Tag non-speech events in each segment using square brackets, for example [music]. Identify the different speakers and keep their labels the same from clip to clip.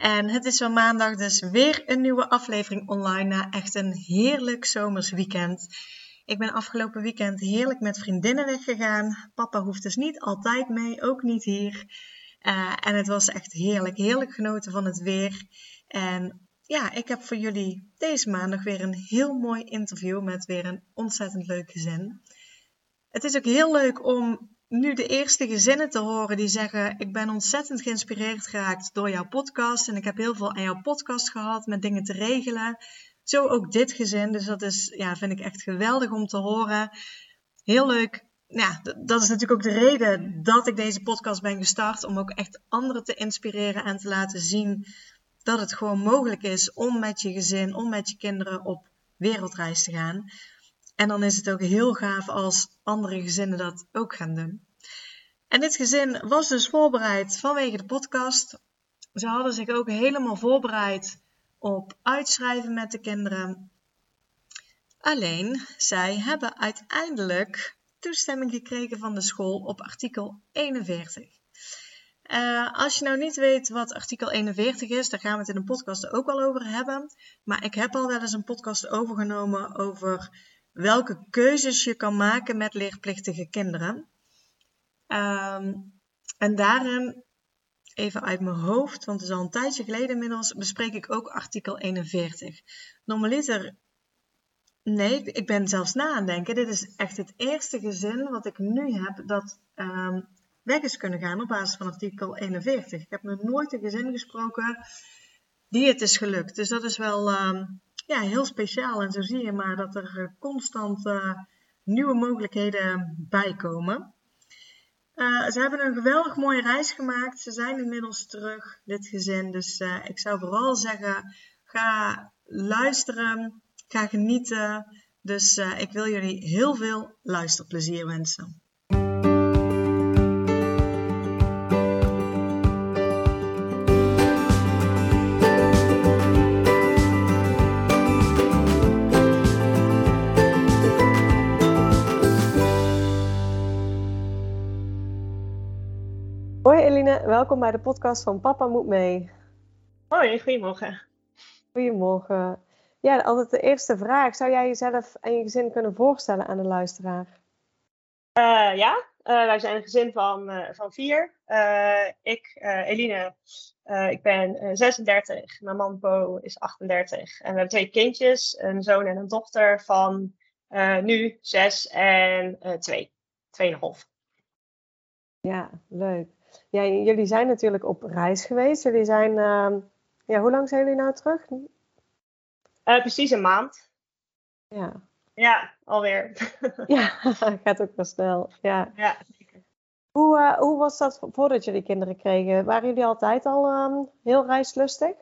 Speaker 1: En het is wel maandag, dus weer een nieuwe aflevering online na echt een heerlijk zomers weekend. Ik ben afgelopen weekend heerlijk met vriendinnen weggegaan. Papa hoeft dus niet altijd mee, ook niet hier. Uh, en het was echt heerlijk, heerlijk genoten van het weer. En ja, ik heb voor jullie deze maandag weer een heel mooi interview met weer een ontzettend leuk gezin. Het is ook heel leuk om nu de eerste gezinnen te horen die zeggen: Ik ben ontzettend geïnspireerd geraakt door jouw podcast. En ik heb heel veel aan jouw podcast gehad met dingen te regelen. Zo ook dit gezin. Dus dat is, ja, vind ik echt geweldig om te horen. Heel leuk. Ja, dat is natuurlijk ook de reden dat ik deze podcast ben gestart. Om ook echt anderen te inspireren en te laten zien dat het gewoon mogelijk is om met je gezin, om met je kinderen op wereldreis te gaan. En dan is het ook heel gaaf als andere gezinnen dat ook gaan doen. En dit gezin was dus voorbereid vanwege de podcast. Ze hadden zich ook helemaal voorbereid op uitschrijven met de kinderen. Alleen, zij hebben uiteindelijk toestemming gekregen van de school op artikel 41. Uh, als je nou niet weet wat artikel 41 is, daar gaan we het in een podcast ook al over hebben. Maar ik heb al wel eens een podcast overgenomen over welke keuzes je kan maken met leerplichtige kinderen. Um, en daarin, even uit mijn hoofd, want het is al een tijdje geleden inmiddels, bespreek ik ook artikel 41. Normaliter, nee, ik ben zelfs na aan denken. Dit is echt het eerste gezin wat ik nu heb dat um, weg is kunnen gaan op basis van artikel 41. Ik heb nog nooit een gezin gesproken die het is gelukt. Dus dat is wel um, ja, heel speciaal. En zo zie je maar dat er eh, constant uh, nieuwe mogelijkheden bij komen. Uh, ze hebben een geweldig mooie reis gemaakt. Ze zijn inmiddels terug, dit gezin. Dus ik zou vooral zeggen: ga luisteren, ga genieten. Dus ik wil jullie heel veel luisterplezier wensen. Hoi Eline, welkom bij de podcast van Papa Moet Mee.
Speaker 2: Hoi, goedemorgen.
Speaker 1: Goedemorgen. Ja, altijd de eerste vraag. Zou jij jezelf en je gezin kunnen voorstellen aan de luisteraar?
Speaker 2: Uh, ja, uh, wij zijn een gezin van, uh, van vier. ik, Eline, ik ben 36. Mijn man Po is 38. En we hebben twee kindjes, een zoon en een dochter van nu zes en twee. Tweeënhalf.
Speaker 1: Ja, leuk. Ja, jullie zijn natuurlijk op reis geweest. Jullie zijn, uh, ja, hoe lang zijn jullie nou terug?
Speaker 2: Uh, precies een maand.
Speaker 1: Ja.
Speaker 2: Ja, alweer. [laughs]
Speaker 1: ja, [laughs] gaat ook wel snel. Ja.
Speaker 2: ja.
Speaker 1: Hoe, uh, hoe was dat voordat jullie kinderen kregen? Waren jullie altijd al um, heel reislustig?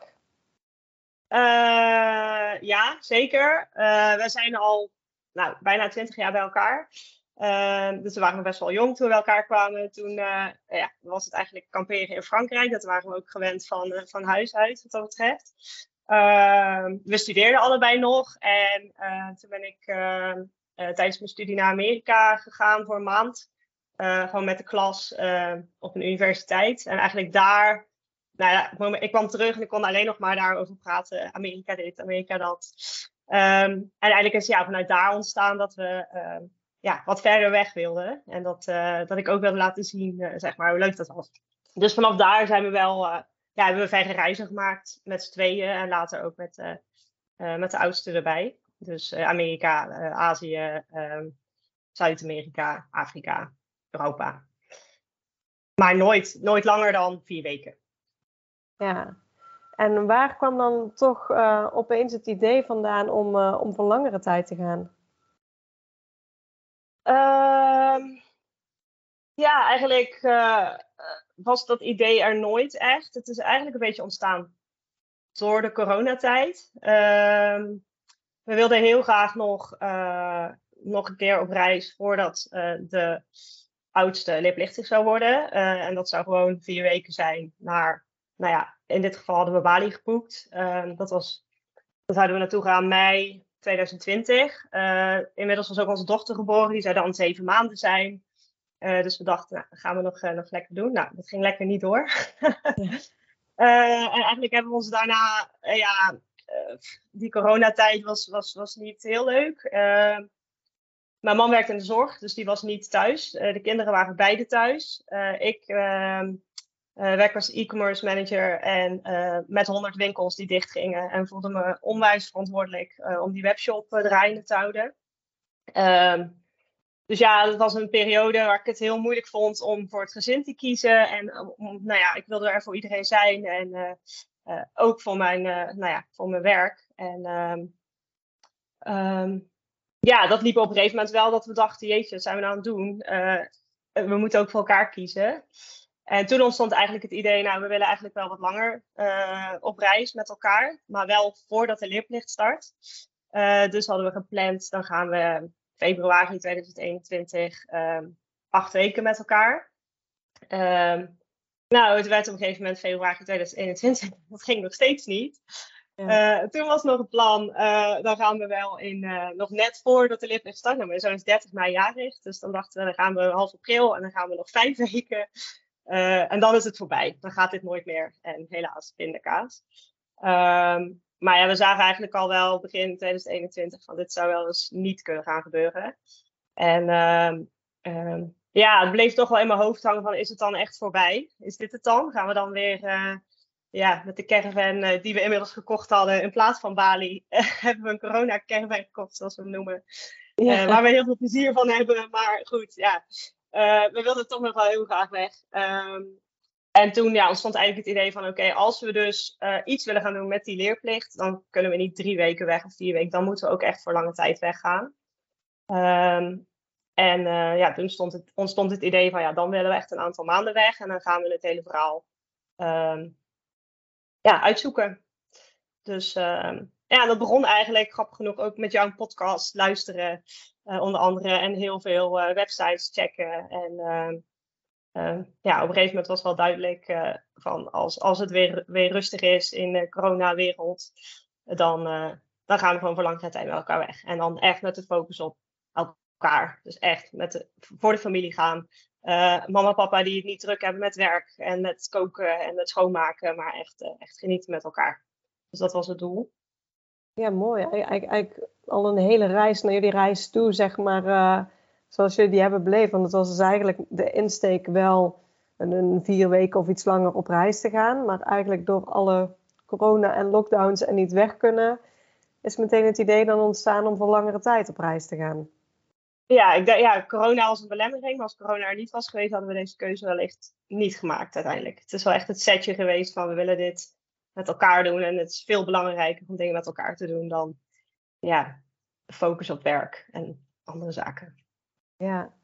Speaker 2: ja, zeker. we zijn al nou, bijna twintig jaar bij elkaar. Uh, dus we waren best wel jong toen we elkaar kwamen. Toen uh, ja, was het eigenlijk kamperen in Frankrijk. Dat waren we ook gewend van, uh, van huis uit, wat dat betreft. Ehm, we studeerden allebei nog. En eh, toen ben ik tijdens mijn studie naar Amerika gegaan voor een maand. gewoon met de klas op een universiteit. En eigenlijk daar nou ja, ik kwam terug en ik kon alleen nog maar daarover praten. Amerika dit, Amerika dat. En eigenlijk is ja, vanuit daar ontstaan dat we ja, wat verder weg wilde. En dat, uh, dat ik ook wilde laten zien, uh, zeg maar, hoe leuk dat was. Dus vanaf daar zijn we wel, uh, ja, hebben we verder reizen gemaakt met z'n tweeën. En later ook met, met de oudste erbij. Dus Amerika, Azië, ehm, Zuid-Amerika, Afrika, Europa. Maar nooit, nooit langer dan vier weken.
Speaker 1: Ja, en waar kwam dan toch opeens het idee vandaan om, om voor langere tijd te gaan?
Speaker 2: Uh, ja, eigenlijk uh, was dat idee er nooit echt. Het is eigenlijk een beetje ontstaan door de coronatijd. Uh, we wilden heel graag nog, nog een keer op reis voordat de oudste leerplichtig zou worden. en dat zou gewoon vier weken zijn naar, nou ja, in dit geval hadden we Bali geboekt. dat was, dan zouden we naartoe gaan mei 2020. inmiddels was ook onze dochter geboren, die zou dan zeven maanden zijn. Uh, dus we dachten, nou, gaan we nog, uh, nog lekker doen. Nou, dat ging lekker niet door. [laughs] en eigenlijk hebben we ons daarna, ja, die coronatijd was, was, was niet heel leuk. mijn man werkte in de zorg, dus die was niet thuis. de kinderen waren beide thuis. ik ehm, werk als e-commerce manager en met 100 winkels die dichtgingen. En voelde me onwijs verantwoordelijk om die webshop draaiende te houden. Ehm, dus ja, dat was een periode waar ik het heel moeilijk vond om voor het gezin te kiezen. En eh, nou ja, ik wilde er voor iedereen zijn. En uh, uh, ook voor mijn, nou ja, voor mijn werk. En um, ja, dat liep op een gegeven moment wel dat we dachten, jeetje, wat zijn we nou aan het doen? we moeten ook voor elkaar kiezen. En toen ontstond eigenlijk het idee, nou, we willen eigenlijk wel wat langer op reis met elkaar. Maar wel voordat de leerplicht start. dus hadden we gepland, dan gaan we februari 2021 um, acht weken met elkaar. Um, nou, het werd op een gegeven moment februari 2021. [laughs] Dat ging nog steeds niet. Ja. Uh, toen was nog het plan, uh, dan gaan we wel in, uh, nog net voordat de lift start. Nou, mijn zoon is 30 mei jarig, dus dan dachten we, dan gaan we half april en dan gaan we nog vijf [laughs] weken. En dan is het voorbij. Dan gaat dit nooit meer. En helaas, pindakaas. Um, maar ja, we zagen eigenlijk al wel begin 2021 van dit zou wel eens niet kunnen gaan gebeuren. En uh, uh, ja, het bleef toch wel in mijn hoofd hangen van is het dan echt voorbij? Is dit het dan? Gaan we dan weer uh, ja, met de caravan uh, die we inmiddels gekocht hadden in plaats van Bali, [laughs] hebben we een corona caravan gekocht zoals we hem noemen. Ja. waar we heel veel plezier van hebben. Maar goed, ja, we wilden toch nog wel heel graag weg. Um, en toen ja, ontstond eigenlijk het idee van: oké, als we dus uh, iets willen gaan doen met die leerplicht, dan kunnen we niet drie weken weg of vier weken. Dan moeten we ook echt voor lange tijd weggaan. Um, en uh, ja, toen stond het, ontstond het idee van: ja, dan willen we echt een aantal maanden weg en dan gaan we het hele verhaal um, ja, uitzoeken. Dus ja, dat begon eigenlijk grappig genoeg ook met jouw podcast luisteren, onder andere, en heel veel websites checken. En uh, ja, op een gegeven moment was wel duidelijk van als, als het weer, weer rustig is in de coronawereld, dan, dan gaan we gewoon voor lange tijd met elkaar weg. En dan echt met de focus op elkaar. Dus echt met de, voor de familie gaan. mama en papa die het niet druk hebben met werk en met koken en met schoonmaken, maar echt, echt genieten met elkaar. Dus dat was het doel.
Speaker 3: Ja, mooi. Eigenlijk, eigenlijk al een hele reis naar jullie reis toe, zeg maar zoals jullie die hebben beleefd. Want het was dus eigenlijk de insteek wel een, een, vier weken of iets langer op reis te gaan. Maar eigenlijk door alle corona en lockdowns en niet weg kunnen, is meteen het idee dan ontstaan om voor langere tijd op reis te gaan.
Speaker 2: Ja, ik ja, corona was een belemmering. Maar als corona er niet was geweest, hadden we deze keuze wellicht niet gemaakt uiteindelijk. Het is wel echt het setje geweest van we willen dit met elkaar doen. En het is veel belangrijker om dingen met elkaar te doen dan ja, focus op werk en andere zaken.
Speaker 3: Ja.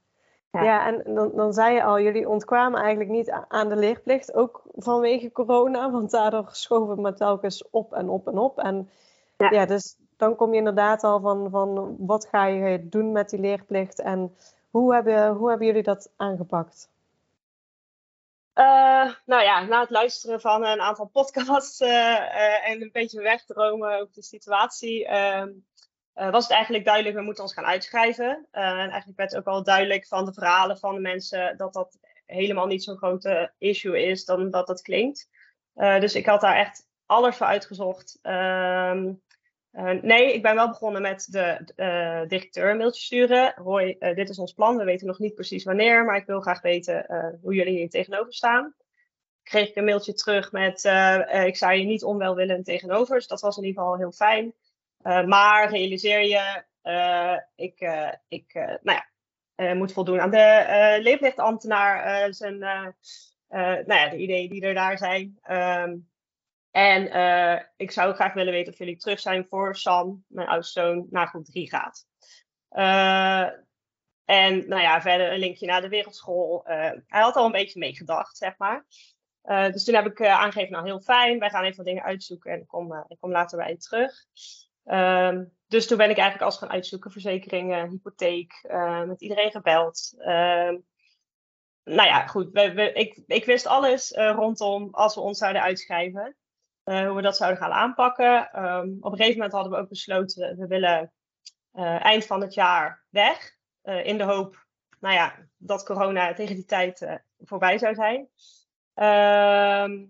Speaker 3: Ja, en dan, dan zei je al, jullie ontkwamen eigenlijk niet aan de leerplicht, ook vanwege corona, want daardoor schoven we maar telkens op en op en op. En ja, ja dus dan kom je inderdaad al van, van wat ga je doen met die leerplicht en hoe hebben, hoe hebben jullie dat aangepakt?
Speaker 2: Uh, nou ja, na het luisteren van een aantal podcasts uh, uh, en een beetje wegdromen over de situatie, ehm, was het eigenlijk duidelijk, we moeten ons gaan uitschrijven. En eigenlijk werd ook al duidelijk van de verhalen van de mensen dat dat helemaal niet zo'n grote issue is dan dat dat klinkt. Dus ik had daar echt alles voor uitgezocht. Ehm, nee, ik ben wel begonnen met de directeur een mailtje sturen. Hoi, dit is ons plan. We weten nog niet precies wanneer, maar ik wil graag weten hoe jullie hier tegenover staan. Kreeg ik een mailtje terug met: Ik zou je niet onwelwillend tegenover. Dus dat was in ieder geval heel fijn. Uh, maar realiseer je, uh, ik, uh, ik nou ja, moet voldoen aan de leeflichtambtenaar, zijn, nou ja, de ideeën die er daar zijn. Um, en ik zou graag willen weten of jullie terug zijn voor Sam, mijn oudste zoon, naar groep 3 gaat. en nou ja, verder een linkje naar de wereldschool. hij had al een beetje meegedacht, zeg maar. dus toen heb ik aangegeven, nou heel fijn, wij gaan even wat dingen uitzoeken en ik kom, kom later bij je terug. Ehm, dus toen ben ik eigenlijk als gaan uitzoeken, verzekeringen, hypotheek, met iedereen gebeld. Ehm, nou ja, goed, ik wist alles rondom als we ons zouden uitschrijven. Hoe we dat zouden gaan aanpakken. Ehm, op een gegeven moment hadden we ook besloten, we willen eind van het jaar weg. in de hoop, nou ja, dat corona tegen die tijd voorbij zou zijn. Ehm,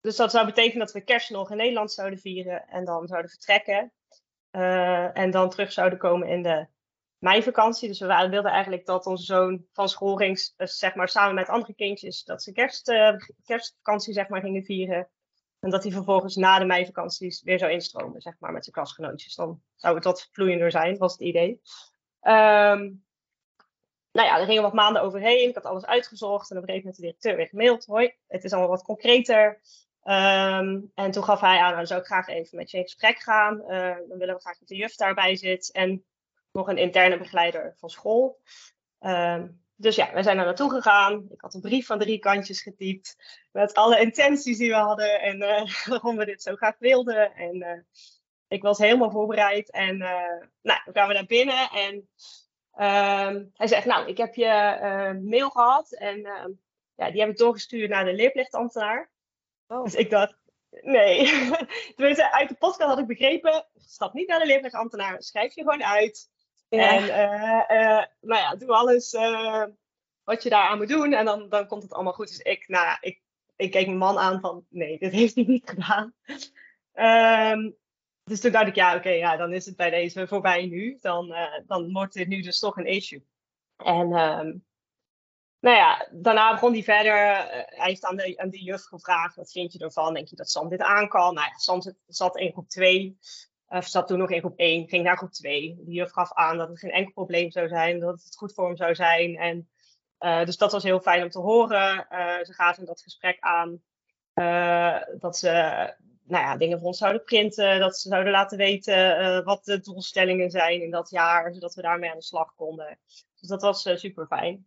Speaker 2: dus dat zou betekenen dat we kerst nog in Nederland zouden vieren en dan zouden vertrekken. En dan terug zouden komen in de meivakantie. Dus we wilden eigenlijk dat onze zoon van eh, zeg maar samen met andere kindjes, dat ze kerst, kerstvakantie zeg maar gingen vieren. En dat hij vervolgens na de meivakanties weer zou instromen, zeg maar, met zijn klasgenootjes. Dan zou het wat vloeiender zijn, was het idee. Um, nou ja, er gingen wat maanden overheen. Ik had alles uitgezocht. En op een gegeven moment de directeur weer gemaild. Hoi, het is allemaal wat concreter. Ehm, en toen gaf hij aan, nou, zou ik graag even met je in gesprek gaan. Uh, dan willen we graag dat de juf daarbij zit. En nog een interne begeleider van school. Ehm, dus ja, wij zijn daar naartoe gegaan. Ik had een brief van drie kantjes getypt. Met alle intenties die we hadden. En uh, [laughs] waarom we dit zo graag wilden. En uh, ik was helemaal voorbereid. En nou, we kwamen naar binnen. En Ehm, hij zegt, nou, ik heb je uh, mail gehad en uh, ja, die heb ik doorgestuurd naar de leerplichtambtenaar. Oh. Dus ik dacht, nee. [laughs] Tenminste, uit de podcast had ik begrepen, stap niet naar de leerplichtambtenaar, schrijf je gewoon uit. En uh, nou ja, doe alles wat je daaraan moet doen en dan, dan komt het allemaal goed. Dus ik, nou, ik, ik keek mijn man aan van, nee, dit heeft hij niet gedaan. Um, dus toen dacht ik, ja, oké, ja, dan is het bij deze voorbij nu. Dan, dan wordt dit nu dus toch een issue. En um, nou ja, daarna begon hij verder. Hij heeft aan, de, aan juf gevraagd, wat vind je ervan? Denk je dat Sam dit aan kan? Nou ja, Sam zat in groep 2. Of zat toen nog in groep 1, ging naar groep 2. Die juf gaf aan dat het geen enkel probleem zou zijn, dat het goed voor hem zou zijn. En, uh, dus dat was heel fijn om te horen. Uh, ze gaven dat gesprek aan. Dat ze nou ja, dingen voor ons zouden printen. Dat ze zouden laten weten wat de doelstellingen zijn in dat jaar. Zodat we daarmee aan de slag konden. Dus dat was super fijn.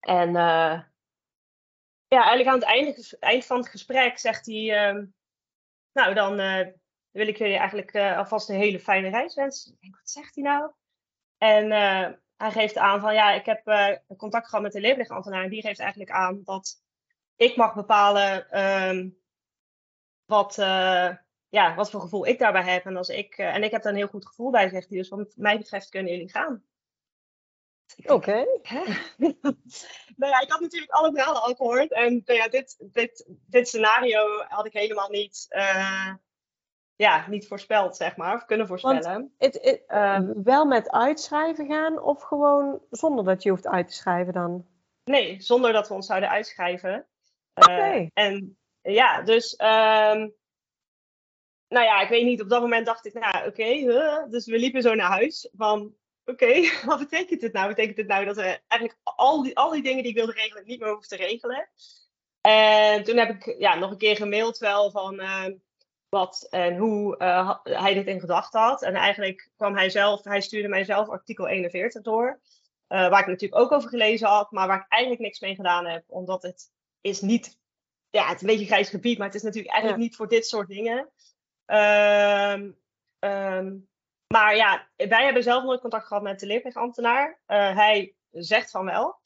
Speaker 2: En ja, eigenlijk aan het eind van het gesprek zegt hij... Ehm, nou, dan wil ik jullie eigenlijk alvast een hele fijne reis wensen. Ik denk, wat zegt hij nou? En hij geeft aan van, ja, ik heb contact gehad met de leerplichtambtenaar. En die geeft eigenlijk aan dat ik mag bepalen... Ehm, wat, ja, wat voor gevoel ik daarbij heb. En, als ik, en ik heb daar een heel goed gevoel bij, zegt hij. Dus wat mij betreft kunnen jullie gaan.
Speaker 3: Oké. Okay. [laughs]
Speaker 2: nou ja, ik had natuurlijk alle verhalen al gehoord. En nou ja, dit, dit, dit scenario had ik helemaal niet, uh, ja, niet voorspeld, zeg maar. Of kunnen voorspellen.
Speaker 3: Het, het, wel met uitschrijven gaan of gewoon zonder dat je hoeft uit te schrijven dan?
Speaker 2: Nee, zonder dat we ons zouden uitschrijven. Oké. Okay. En ja, dus um, nou ja, ik weet niet, op dat moment dacht ik, nou oké, okay, huh? dus we liepen zo naar huis van, oké, okay, [laughs] wat betekent dit nou? Betekent dit nou dat we eigenlijk al die, al die dingen die ik wilde regelen niet meer hoeven te regelen? En toen heb ik ja, nog een keer gemaild wel van uh, wat en hoe uh, hij dit in gedachten had. En eigenlijk kwam hij zelf, hij stuurde mij zelf artikel 41 door. Uh, waar ik natuurlijk ook over gelezen had, maar waar ik eigenlijk niks mee gedaan heb, omdat het is niet ja, het is een beetje een grijs gebied, maar het is natuurlijk eigenlijk niet voor dit soort dingen. Um, um, maar ja, wij hebben zelf nooit contact gehad met de leerplichtambtenaar. Uh, hij zegt van wel.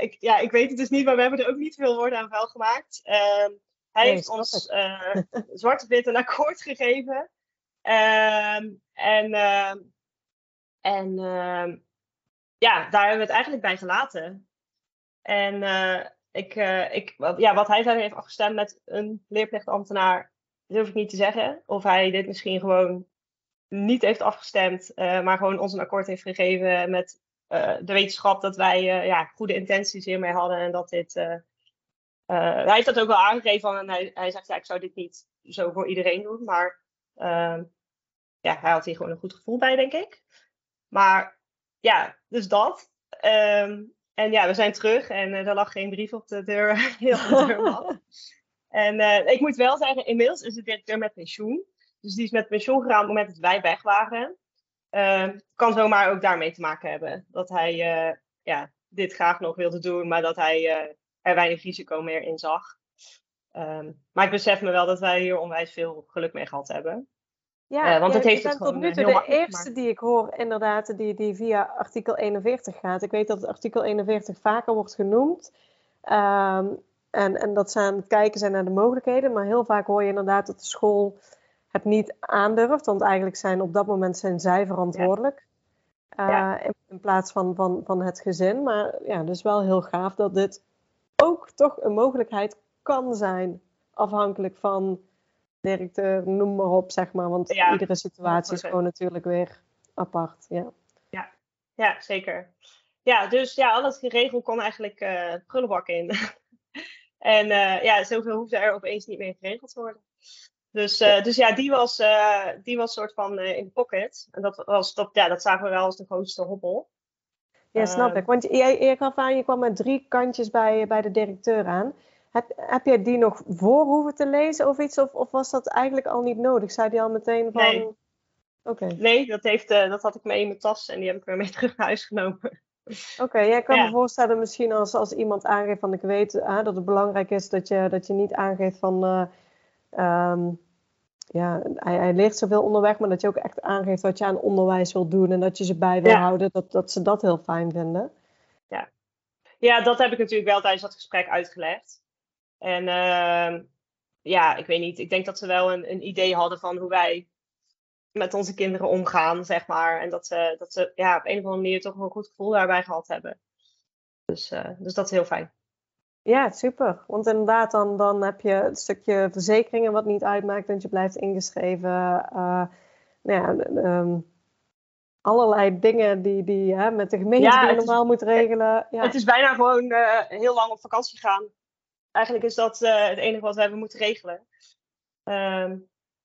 Speaker 2: Ik, ja, ik weet het dus niet, maar we hebben er ook niet veel woorden aan vuil gemaakt. Uh, hij nee, heeft ons uh, zwart wit een akkoord gegeven. en en ja, daar hebben we het eigenlijk bij gelaten. En ik, uh, ik, ja, wat hij verder heeft afgestemd met een leerplichtambtenaar, durf ik niet te zeggen. Of hij dit misschien gewoon niet heeft afgestemd, maar gewoon ons een akkoord heeft gegeven met de wetenschap dat wij ja, goede intenties hiermee hadden en dat dit. Hij heeft dat ook wel aangegeven en hij, hij zegt ja, ik zou dit niet zo voor iedereen doen, maar ehm, ja, hij had hier gewoon een goed gevoel bij, denk ik. Maar ja, dus dat. Um, en ja, we zijn terug en uh, er lag geen brief op de deur. [laughs] heel de [laughs] en uh, ik moet wel zeggen, inmiddels is de directeur met pensioen. Dus die is met pensioen gegaan op het moment dat wij weg waren. Uh, kan zomaar ook daarmee te maken hebben. Dat hij ja, dit graag nog wilde doen, maar dat hij er weinig risico meer in zag. Um, maar ik besef me wel dat wij hier onwijs veel geluk mee gehad hebben.
Speaker 3: Ja,
Speaker 2: Uh, want
Speaker 3: ja,
Speaker 2: het heeft het gewoon
Speaker 3: tot nu
Speaker 2: uh,
Speaker 3: toe de eerste die ik hoor, inderdaad, die, die via artikel 41 gaat. Ik weet dat het artikel 41 vaker wordt genoemd. Ehm, en, en dat ze aan het kijken zijn naar de mogelijkheden. Maar heel vaak hoor je inderdaad dat de school het niet aandurft. Want eigenlijk zijn op dat moment zijn zij verantwoordelijk. Uh,
Speaker 2: Ja.
Speaker 3: in, in plaats van, van, van het gezin. Maar ja, dus wel heel gaaf dat dit ook toch een mogelijkheid kan zijn. Afhankelijk van directeur, noem maar op, zeg maar. Want
Speaker 2: Ja,
Speaker 3: iedere situatie is
Speaker 2: 100%.
Speaker 3: gewoon natuurlijk weer apart. Ja.
Speaker 2: Ja, zeker. Ja, dus ja, al dat geregeld kon eigenlijk de prullenbak in. [laughs] en eh, ja, zoveel hoefde er opeens niet meer geregeld te worden. Dus, eh, dus ja, die was, die was soort van in de pocket. En dat, was, dat, ja, dat zagen we wel als de grootste hobbel.
Speaker 3: Ja, snap
Speaker 2: Ehm.
Speaker 3: ik. Want jij, jij gaf aan, je kwam met drie kantjes bij, bij de directeur aan. Heb, heb jij die nog voor hoeven te lezen of iets? Of, of was dat eigenlijk al niet nodig? Zei die al meteen van...
Speaker 2: Nee. Nee, dat, heeft, eh, dat had ik mee in mijn tas en die heb ik weer mee [laughs] terug naar huis genomen.
Speaker 3: Oké, jij kan
Speaker 2: Ja.
Speaker 3: me voorstellen misschien als, als iemand aangeeft van ik weet ah, dat het belangrijk is dat je, dat je niet aangeeft van eh, ehm, ja, hij, hij leert zoveel onderweg, maar dat je ook echt aangeeft wat je aan onderwijs wil doen en dat je ze bij wil
Speaker 2: Ja.
Speaker 3: houden, dat, dat ze dat heel fijn vinden.
Speaker 2: Ja, dat heb ik natuurlijk wel tijdens dat gesprek uitgelegd. En ehm, ja, ik weet niet. Ik denk dat ze wel een, een idee hadden van hoe wij met onze kinderen omgaan, zeg maar. En dat ze, dat ze ja, op een of andere manier toch wel een goed gevoel daarbij gehad hebben. Dus, eh, dus dat is heel fijn.
Speaker 3: Ja, super. Want inderdaad, dan, dan heb je het stukje verzekeringen wat niet uitmaakt, want je blijft ingeschreven. eh, nou ja, ehm, allerlei dingen die, die hè, met de gemeente
Speaker 2: Ja,
Speaker 3: die je
Speaker 2: het is-
Speaker 3: normaal moet regelen. Ja.
Speaker 2: Het is bijna gewoon eh, heel lang op vakantie gaan. Eigenlijk is dat eh, het enige wat we hebben moeten regelen. Ehm,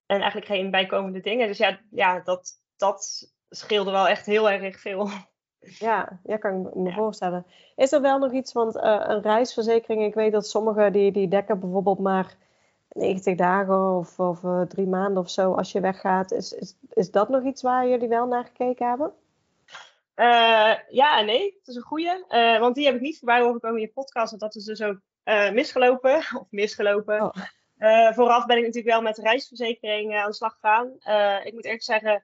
Speaker 2: en eigenlijk geen bijkomende dingen. Dus ja, ja dat, dat scheelde wel echt heel erg veel.
Speaker 3: Ja, ja, kan ik me
Speaker 2: Ja.
Speaker 3: voorstellen. Is er wel nog iets, want eh, een reisverzekering, ik weet dat sommigen die, die dekken bijvoorbeeld maar 90 dagen of, of eh, drie maanden of zo als je weggaat. Is, is, is dat nog iets waar jullie wel naar gekeken hebben?
Speaker 2: Eh, ja en nee, het is een goeie. Eh, want die heb ik niet voorbij horen komen in je podcast. Want dat is dus ook misgelopen. [laughs] Of misgelopen.
Speaker 3: Oh.
Speaker 2: Vooraf ben ik natuurlijk wel met de reisverzekering aan de slag gegaan. Ik moet eerlijk zeggen,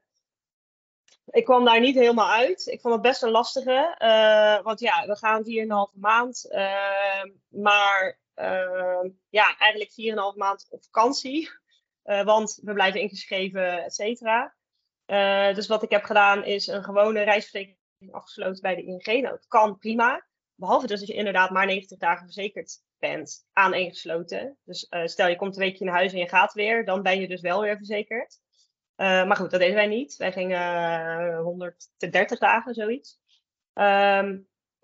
Speaker 2: ik kwam daar niet helemaal uit. Ik vond het best een lastige. eh, want ja, we gaan 4,5 maand. eh, maar eh, ja, eigenlijk 4,5 maand op vakantie. Eh, want we blijven ingeschreven, et cetera. Eh, dus wat ik heb gedaan is een gewone reisverzekering afgesloten bij de ING. Nou, dat kan prima. Behalve dus dat je inderdaad maar 90 dagen verzekerd bent aan ingesloten. Dus stel je komt een weekje naar huis en je gaat weer, dan ben je dus wel weer verzekerd. Eh, maar goed, dat deden wij niet. Wij gingen eh, 130 dagen, zoiets. Ehm,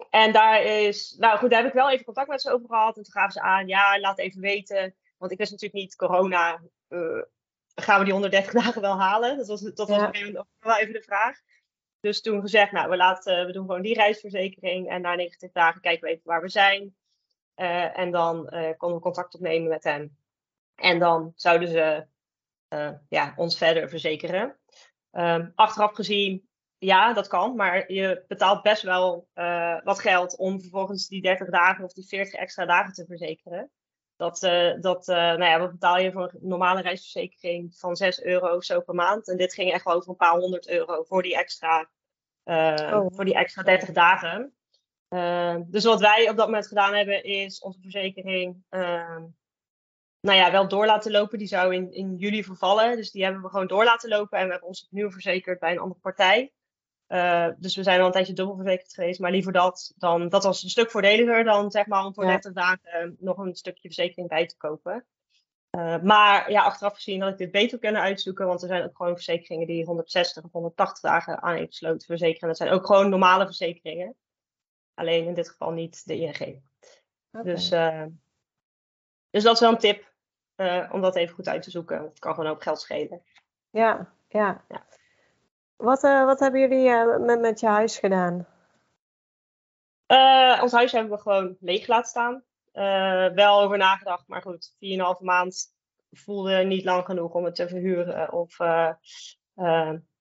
Speaker 2: en daar is, nou goed, daar heb ik wel even contact met ze over gehad. En toen gaven ze aan, ja, laat even weten. Want ik wist natuurlijk niet, corona, eh, gaan we die 130 [laughs] dagen wel halen? Dat was, dat was
Speaker 3: Ja.
Speaker 2: op een gegeven moment wel even de vraag. Dus toen gezegd, nou, we, laten, we doen gewoon die reisverzekering. En na 90 dagen kijken we even waar we zijn. Eh, en dan eh, konden we contact opnemen met hen. En dan zouden ze eh, ja, ons verder verzekeren. Ehm, achteraf gezien, ja, dat kan. Maar je betaalt best wel eh, wat geld om vervolgens die 30 dagen of die 40 extra dagen te verzekeren. Dat, eh, dat eh, nou ja, wat betaal je voor een normale reisverzekering van 6 euro of zo per maand. En dit ging echt wel over een paar honderd euro voor die extra, eh,
Speaker 3: Oh.
Speaker 2: voor die extra 30 dagen. Eh, dus wat wij op dat moment gedaan hebben, is onze verzekering ehm, nou ja, wel door laten lopen. Die zou in, in juli vervallen. Dus die hebben we gewoon door laten lopen. En we hebben ons opnieuw verzekerd bij een andere partij. Eh, dus we zijn al een tijdje dubbel verzekerd geweest. Maar liever dat dan, dat was een stuk voordeliger dan zeg maar om voor
Speaker 3: Ja.
Speaker 2: 30 dagen nog een stukje verzekering bij te kopen. Eh, maar ja, achteraf gezien had ik dit beter kunnen uitzoeken. Want er zijn ook gewoon verzekeringen die 160 of 180 dagen aan gesloten verzekeren. Dat zijn ook gewoon normale verzekeringen. Alleen in dit geval niet de ING.
Speaker 3: Oké.
Speaker 2: Dus, eh, dus dat is wel een tip. Eh, om dat even goed uit te zoeken. Het kan gewoon ook geld schelen.
Speaker 3: Ja, ja.
Speaker 2: Ja.
Speaker 3: Wat, eh, wat hebben jullie eh, met, met je huis gedaan?
Speaker 2: Ons huis hebben we gewoon leeg laten staan. Wel over nagedacht, maar goed, 4,5 maand voelde niet lang genoeg om het te verhuren. Of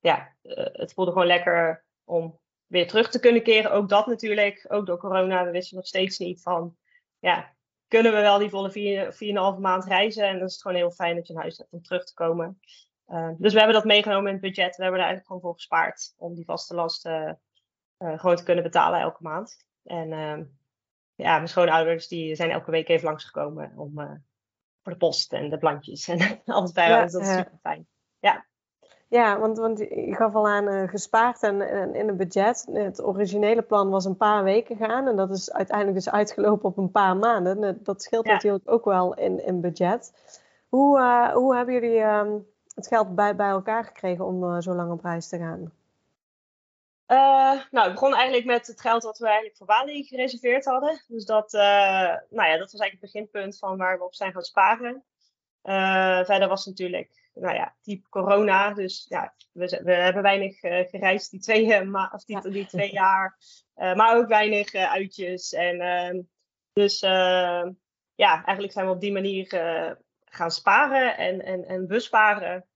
Speaker 2: ja, het voelde gewoon lekker om weer terug te kunnen keren. Ook dat natuurlijk, ook door corona. We wisten nog steeds niet van, ja, kunnen we wel die volle 4,5 maand reizen? En dan is het gewoon heel fijn dat je een huis hebt om terug te komen. dus we hebben dat meegenomen in het budget. We hebben er eigenlijk gewoon voor gespaard om die vaste lasten gewoon te kunnen betalen elke maand. En ehm, ja, mijn schoonouders die zijn elke week even langsgekomen om voor de post en de plantjes en [laughs] alles bij ja, dus dat is super fijn. Ja.
Speaker 3: Want, want je gaf al aan uh, gespaard en, en, in een budget. Het originele plan was een paar weken gaan en dat is uiteindelijk dus uitgelopen op een paar maanden. Dat scheelt natuurlijk ook wel in, in budget. Hoe, uh, hoe hebben jullie uh, het geld bij, bij elkaar gekregen om uh, zo lang op reis te gaan?
Speaker 2: nou, het begon eigenlijk met het geld wat we eigenlijk voor Bali gereserveerd hadden. Dus dat, nou ja, dat was eigenlijk het beginpunt van waar we op zijn gaan sparen. verder was natuurlijk nou ja, type corona. Dus ja, we, we hebben weinig uh, gereisd die twee, uh, of die, die twee jaar. Uh, maar ook weinig uitjes. En ehm, dus ehm, ja, eigenlijk zijn we op die manier gaan sparen en, en, en besparen.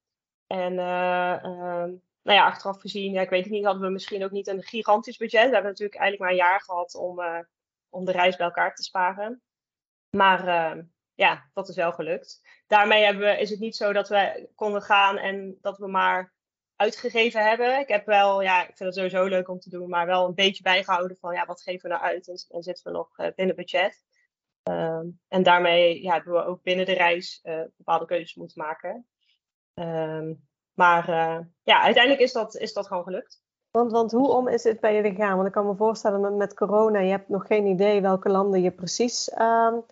Speaker 2: En ehm, nou ja, achteraf gezien, ja, ik weet het niet, hadden we misschien ook niet een gigantisch budget. We hebben natuurlijk eigenlijk maar een jaar gehad om, om de reis bij elkaar te sparen. Maar ja, dat is wel gelukt. Daarmee hebben we, is het niet zo dat we konden gaan en dat we maar uitgegeven hebben. Ik heb wel, ja, ik vind het sowieso leuk om te doen, maar wel een beetje bijgehouden van, ja, wat geven we nou uit en, en zitten we nog uh, binnen budget. Ehm, en daarmee ja, hebben we ook binnen de reis uh, bepaalde keuzes moeten maken. Ehm, maar uh, ja, uiteindelijk is dat, is dat gewoon gelukt.
Speaker 3: Want, want hoe om is het bij jullie gegaan? Want ik kan me voorstellen met, met corona, je hebt nog geen idee welke landen je precies um,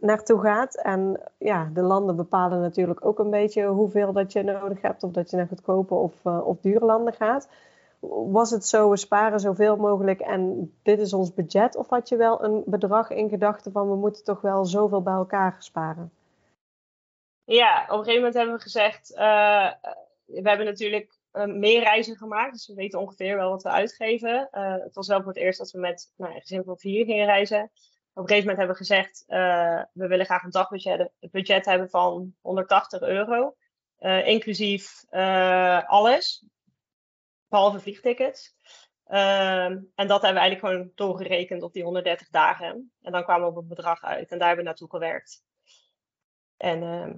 Speaker 3: naartoe gaat. En ja, de landen bepalen natuurlijk ook een beetje hoeveel dat je nodig hebt. Of dat je naar goedkope of, uh, of dure landen gaat. Was het zo, we sparen zoveel mogelijk en dit is ons budget? Of had je wel een bedrag in gedachten van we moeten toch wel zoveel bij elkaar sparen?
Speaker 2: Ja, op een gegeven moment hebben we gezegd, uh, we hebben natuurlijk uh, meer reizen gemaakt. Dus we weten ongeveer wel wat we uitgeven. het was wel voor het eerst dat we met nou, een gezin van vier gingen reizen op een gegeven moment hebben we gezegd, uh, we willen graag een dagbudget budget hebben van 180 euro. Uh, inclusief uh, alles, behalve vliegtickets. Ehm, en dat hebben we eigenlijk gewoon doorgerekend op die 130 dagen. En dan kwamen we op een bedrag uit en daar hebben we naartoe gewerkt. En ehm,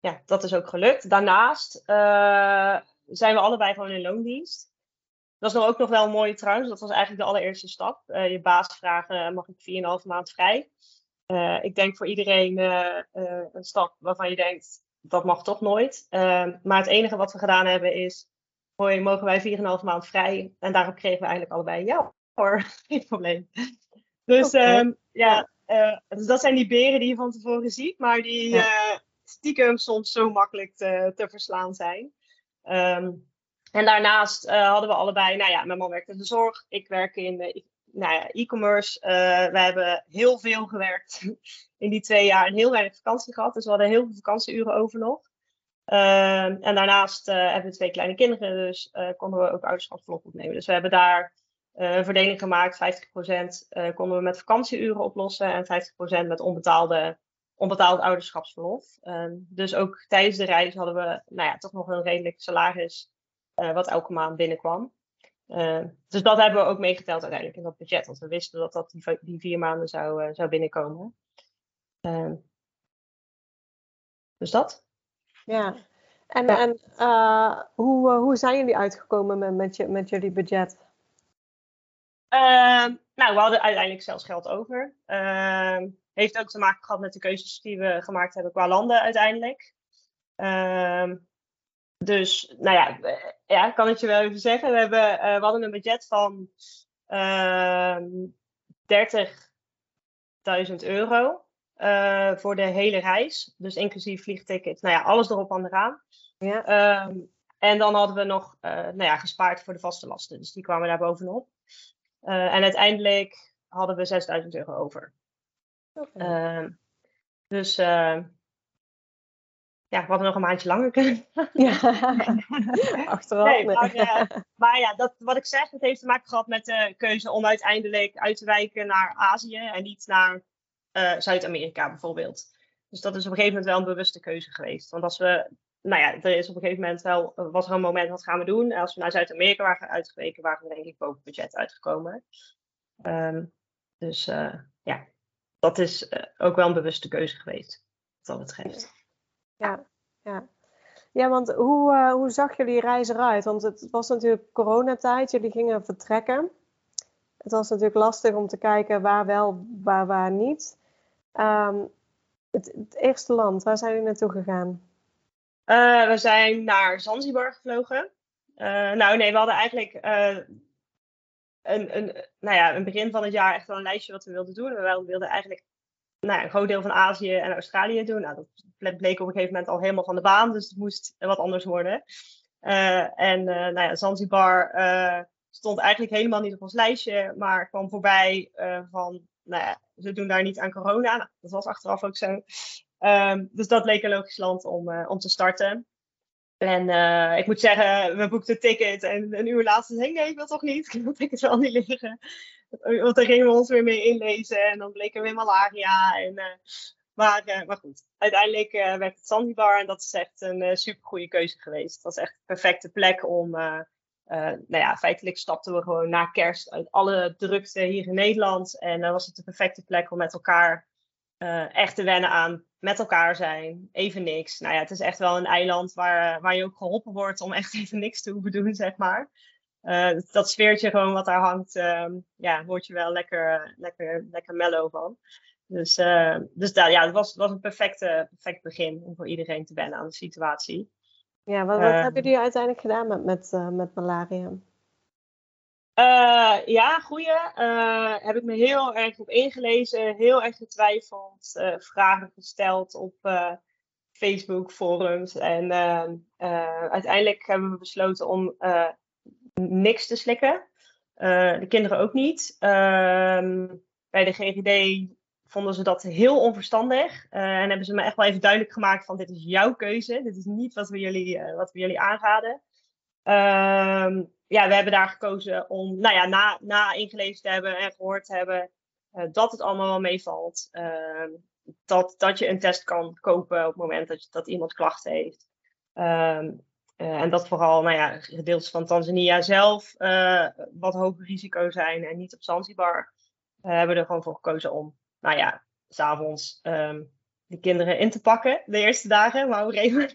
Speaker 2: ja, dat is ook gelukt. Daarnaast zijn we allebei gewoon in loondienst. Dat is nog ook nog wel mooi trouwens. Dat was eigenlijk de allereerste stap. Uh, je baas vragen, mag ik 4,5 maand vrij? Uh, ik denk voor iedereen uh, een stap waarvan je denkt, dat mag toch nooit. maar het enige wat we gedaan hebben is, hoi, mogen wij 4,5 maand vrij? En daarop kregen we eigenlijk allebei, ja hoor, [laughs] geen probleem. Dus okay. um, ja, dus dat zijn die beren die je van tevoren ziet, maar die stiekem soms zo makkelijk te, te verslaan zijn. Um, en daarnaast uh, hadden we allebei, nou ja, mijn man werkt in de zorg, ik werk in nou ja, e-commerce. Uh, we hebben heel veel gewerkt [laughs] in die twee jaar en heel weinig vakantie gehad. Dus we hadden heel veel vakantieuren over nog. Uh, en daarnaast hebben we twee kleine kinderen, dus konden we ook ouderschapsverlof opnemen. Dus we hebben daar een verdeling gemaakt. 50% konden we met vakantieuren oplossen en 50% met onbetaalde, onbetaald ouderschapsverlof. Dus ook tijdens de reis hadden we nou ja, toch nog een redelijk salaris uh, wat elke maand binnenkwam. Uh, dus dat hebben we ook meegeteld uiteindelijk in dat budget. Want we wisten dat dat die, die vier maanden zou, uh, zou binnenkomen. dus dat.
Speaker 3: Ja. En, ja. en hoe, hoe zijn jullie uitgekomen met, met, je, met jullie budget?
Speaker 2: Ehm, nou, we hadden uiteindelijk zelfs geld over. Ehm, heeft ook te maken gehad met de keuzes die we gemaakt hebben qua landen uiteindelijk. Ehm, dus, nou ja, ja, kan ik je wel even zeggen. We, hebben, uh, we hadden een budget van uh, 30.000 euro uh, voor de hele reis. Dus inclusief vliegticket, nou ja, alles erop aan eraan. Ja. Um, en dan hadden we nog uh, nou ja, gespaard voor de vaste lasten. Dus die kwamen daar bovenop. En uiteindelijk hadden we 6.000 euro over. Okay. Uh, dus ja, we hadden nog een maandje langer kunnen. [laughs] Ja, [laughs]
Speaker 3: achteraf. Nee,
Speaker 2: maar, uh, maar, ja, dat, wat ik zeg, het heeft te maken gehad met de keuze om uiteindelijk uit te wijken naar Azië en niet naar uh, Zuid-Amerika bijvoorbeeld. Dus dat is op een gegeven moment wel een bewuste keuze geweest. Want als we, nou ja, er is op een gegeven moment wel, was er een moment, wat gaan we doen? En als we naar Zuid-Amerika waren uitgeweken, waren we denk ik boven budget uitgekomen. Um, dus uh, ja, dat is ook wel een bewuste keuze geweest, wat dat betreft.
Speaker 3: Ja, ja. Ja, want hoe, uh, hoe zag jullie reis eruit? Want het was natuurlijk coronatijd, jullie gingen vertrekken. Het was natuurlijk lastig om te kijken waar wel, waar, waar niet. Um, het, eerste land, waar zijn jullie naartoe gegaan?
Speaker 2: Uh, we zijn naar Zanzibar gevlogen. Uh, nou nee, we hadden eigenlijk een, een, nou ja, een begin van het jaar echt wel een lijstje wat we wilden doen. We wilden eigenlijk nou een groot deel van Azië en Australië doen. Nou, dat bleek op een gegeven moment al helemaal van de baan, dus het moest wat anders worden. Uh, en uh, nou ja, Zanzibar uh, stond eigenlijk helemaal niet op ons lijstje, maar kwam voorbij van, nou ja, ze doen daar niet aan corona. Nou, dat was achteraf ook zo. Um, dus dat leek een logisch land om, om te starten. En ik moet zeggen, we boekten ticket en een uur later zei ik, nee, ik wil toch niet. [laughs] Ik wil ticket wel niet liggen. Want daar gingen we ons weer mee inlezen en dan bleek er weer malaria. En, uh, maar, uh, maar goed, uiteindelijk werd het Zanzibar en dat is echt een super goede keuze geweest. Het was echt een perfecte plek om, nou ja, feitelijk stapten we gewoon na kerst uit alle drukte hier in Nederland. En dan was het de perfecte plek om met elkaar echt te wennen aan met elkaar zijn, even niks. Nou ja, het is echt wel een eiland waar, waar je ook geholpen wordt om echt even niks te hoeven doen, zeg maar. Uh, dat sfeertje gewoon wat daar hangt, uh, ja, word je wel lekker, lekker, lekker mellow van. Dus, uh, dus daar, ja, het was, was een perfecte, perfect begin om voor iedereen te wennen aan de situatie.
Speaker 3: Ja, wat, wat ehm, hebben jullie uiteindelijk gedaan met, met, met malaria?
Speaker 2: Uh, ja, goeie. Uh, heb ik me heel erg op ingelezen, heel erg getwijfeld, uh, vragen gesteld op Facebook forums. En uiteindelijk hebben we besloten om niks te slikken. de kinderen ook niet. Ehm, bij de GGD vonden ze dat heel onverstandig. en hebben ze me echt wel even duidelijk gemaakt van dit is jouw keuze. Dit is niet wat we jullie, wat we jullie aanraden. Ehm, ja, we hebben daar gekozen om, nou ja, na, na ingelezen te hebben en gehoord te hebben dat het allemaal wel meevalt. Uh, dat, dat je een test kan kopen op het moment dat, dat iemand klachten heeft. Uh, en dat vooral, nou ja, gedeeltes van Tanzania zelf uh, wat hoger risico zijn en niet op Zanzibar. hebben we er gewoon voor gekozen om, nou ja, s'avonds um, de kinderen in te pakken de eerste dagen. Maar op een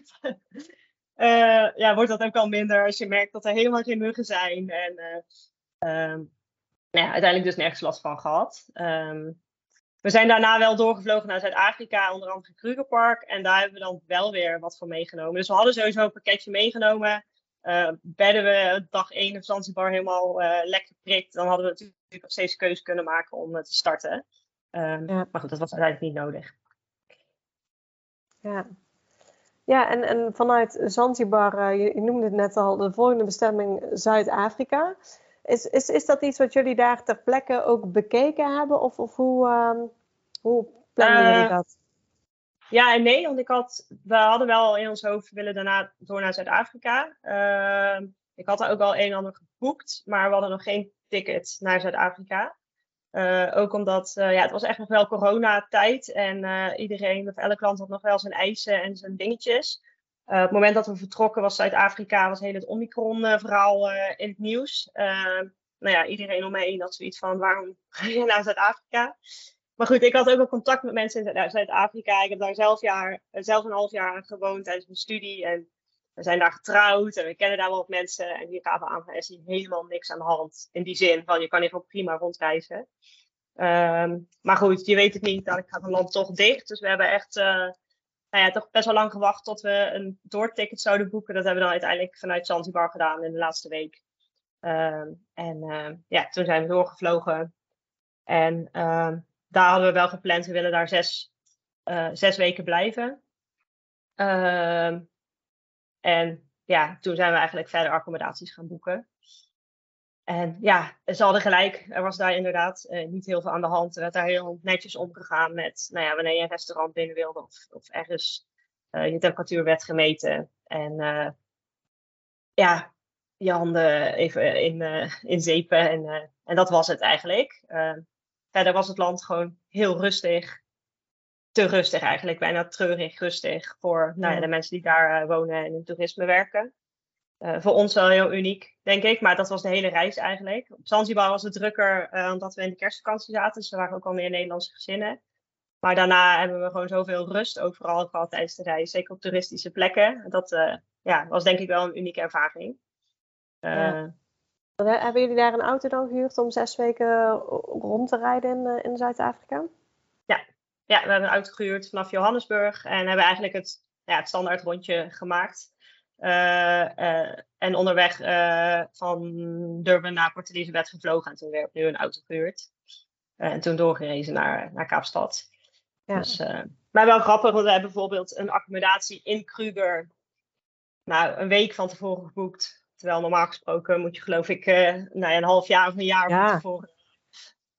Speaker 2: uh, ja, wordt dat ook al minder als je merkt dat er helemaal geen muggen zijn. En uh, um, nou ja, uiteindelijk dus nergens last van gehad. Um, we zijn daarna wel doorgevlogen naar Zuid-Afrika, onder andere Krugerpark. En daar hebben we dan wel weer wat van meegenomen. Dus we hadden sowieso een pakketje meegenomen. Uh, bedden we dag 1 of Zanzibar helemaal uh, lekker prikt, dan hadden we natuurlijk nog steeds keuze kunnen maken om uh, te starten. Um, ja. Maar goed, dat was uiteindelijk niet nodig.
Speaker 3: Ja, ja, en, en vanuit Zanzibar, je, je, noemde het net al, de volgende bestemming Zuid-Afrika. Is, is, is dat iets wat jullie daar ter plekke ook bekeken hebben? Of, of hoe, uh, hoe plannen uh, jullie dat?
Speaker 2: Ja en nee, want ik had, we hadden wel in ons hoofd willen daarna door naar Zuid-Afrika. Ehm, ik had er ook al een en ander geboekt, maar we hadden nog geen ticket naar Zuid-Afrika. Uh, ook omdat uh, ja, het was echt nog wel coronatijd en uh, iedereen of elke klant had nog wel zijn eisen en zijn dingetjes. Op het moment dat we vertrokken was Zuid-Afrika, was heel het Omicron-verhaal in het nieuws. nou ja, iedereen om me heen had zoiets van, waarom ga je naar Zuid-Afrika? Maar goed, ik had ook wel contact met mensen in Zuid-Afrika. Ik heb daar zelf, jaar, zelf een half jaar gewoond tijdens mijn studie. En we zijn daar getrouwd en we kennen daar wel wat mensen. En die gaven aan er is helemaal niks aan de hand. In die zin van je kan hier gewoon prima rondreizen. Um, maar goed, je weet het niet. Dan gaat een land toch dicht. Dus we hebben echt nou ja, toch best wel lang gewacht tot we een doorticket zouden boeken. Dat hebben we dan uiteindelijk vanuit Zanzibar gedaan in de laatste week. Um, en uh, ja, toen zijn we doorgevlogen. En um, daar hadden we wel gepland. We willen daar zes, uh, zes weken blijven. En ja, toen zijn we eigenlijk verder accommodaties gaan boeken. En ja, ze hadden gelijk. Er was daar inderdaad uh, niet heel veel aan de hand. Er werd daar heel netjes omgegaan met, nou ja, wanneer je een restaurant binnen wilde of, of ergens uh, je temperatuur werd gemeten. En uh, ja, je handen even in, in zeepen. En, en dat was het eigenlijk. verder was het land gewoon heel rustig te rustig eigenlijk, bijna treurig rustig voor nou ja, de mensen die daar uh, wonen en in toerisme werken. Uh, voor ons wel heel uniek, denk ik, maar dat was de hele reis eigenlijk. Op Zanzibar was het drukker uh, omdat we in de kerstvakantie zaten, dus er waren ook al meer Nederlandse gezinnen. Maar daarna hebben we gewoon zoveel rust overal gehad tijdens de reis. Zeker op toeristische plekken. Dat ja, was denk ik wel een unieke ervaring.
Speaker 3: Ja. Hebben jullie daar een auto dan gehuurd om zes weken rond te rijden in, in Zuid-Afrika?
Speaker 2: Ja. ja, we hebben een auto gehuurd vanaf Johannesburg en hebben eigenlijk het, ja, het standaard rondje gemaakt. Uh, en onderweg uh, van Durban naar Port Elizabeth gevlogen en toen weer opnieuw een auto gehuurd. en toen doorgerezen naar, naar Kaapstad. Ja. Dus, maar wel grappig, want we hebben bijvoorbeeld een accommodatie in Kruger. Nou, een week van tevoren geboekt. Terwijl normaal gesproken moet je geloof ik nou ja, een half jaar of een jaar van tevoren.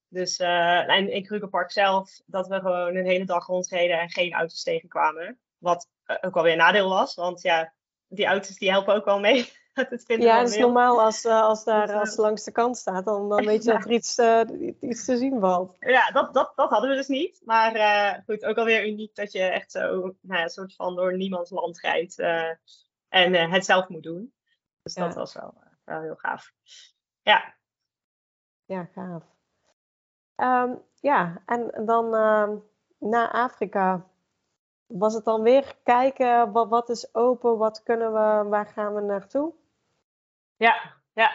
Speaker 2: Dus en in Krugerpark zelf, dat we gewoon een hele dag rondreden en geen auto's tegenkwamen. Wat ook alweer een nadeel was, want ja, die auto's die helpen ook wel mee. [laughs]
Speaker 3: het ja, het is normaal als, uh, als daar dus, als langs de kant staat, dan, dan weet je dat er iets, uh, iets te zien valt.
Speaker 2: Ja, dat, dat, dat hadden we dus niet. Maar uh, goed, ook alweer uniek dat je echt zo nou een soort van door niemands land rijdt en het zelf moet doen. Dus dat was wel, wel heel gaaf. Ja.
Speaker 3: Ja, gaaf. Um, ja, en dan ehm, naar Afrika was het dan weer kijken, wat, is open, wat kunnen we, waar gaan we naartoe?
Speaker 2: Ja, ja.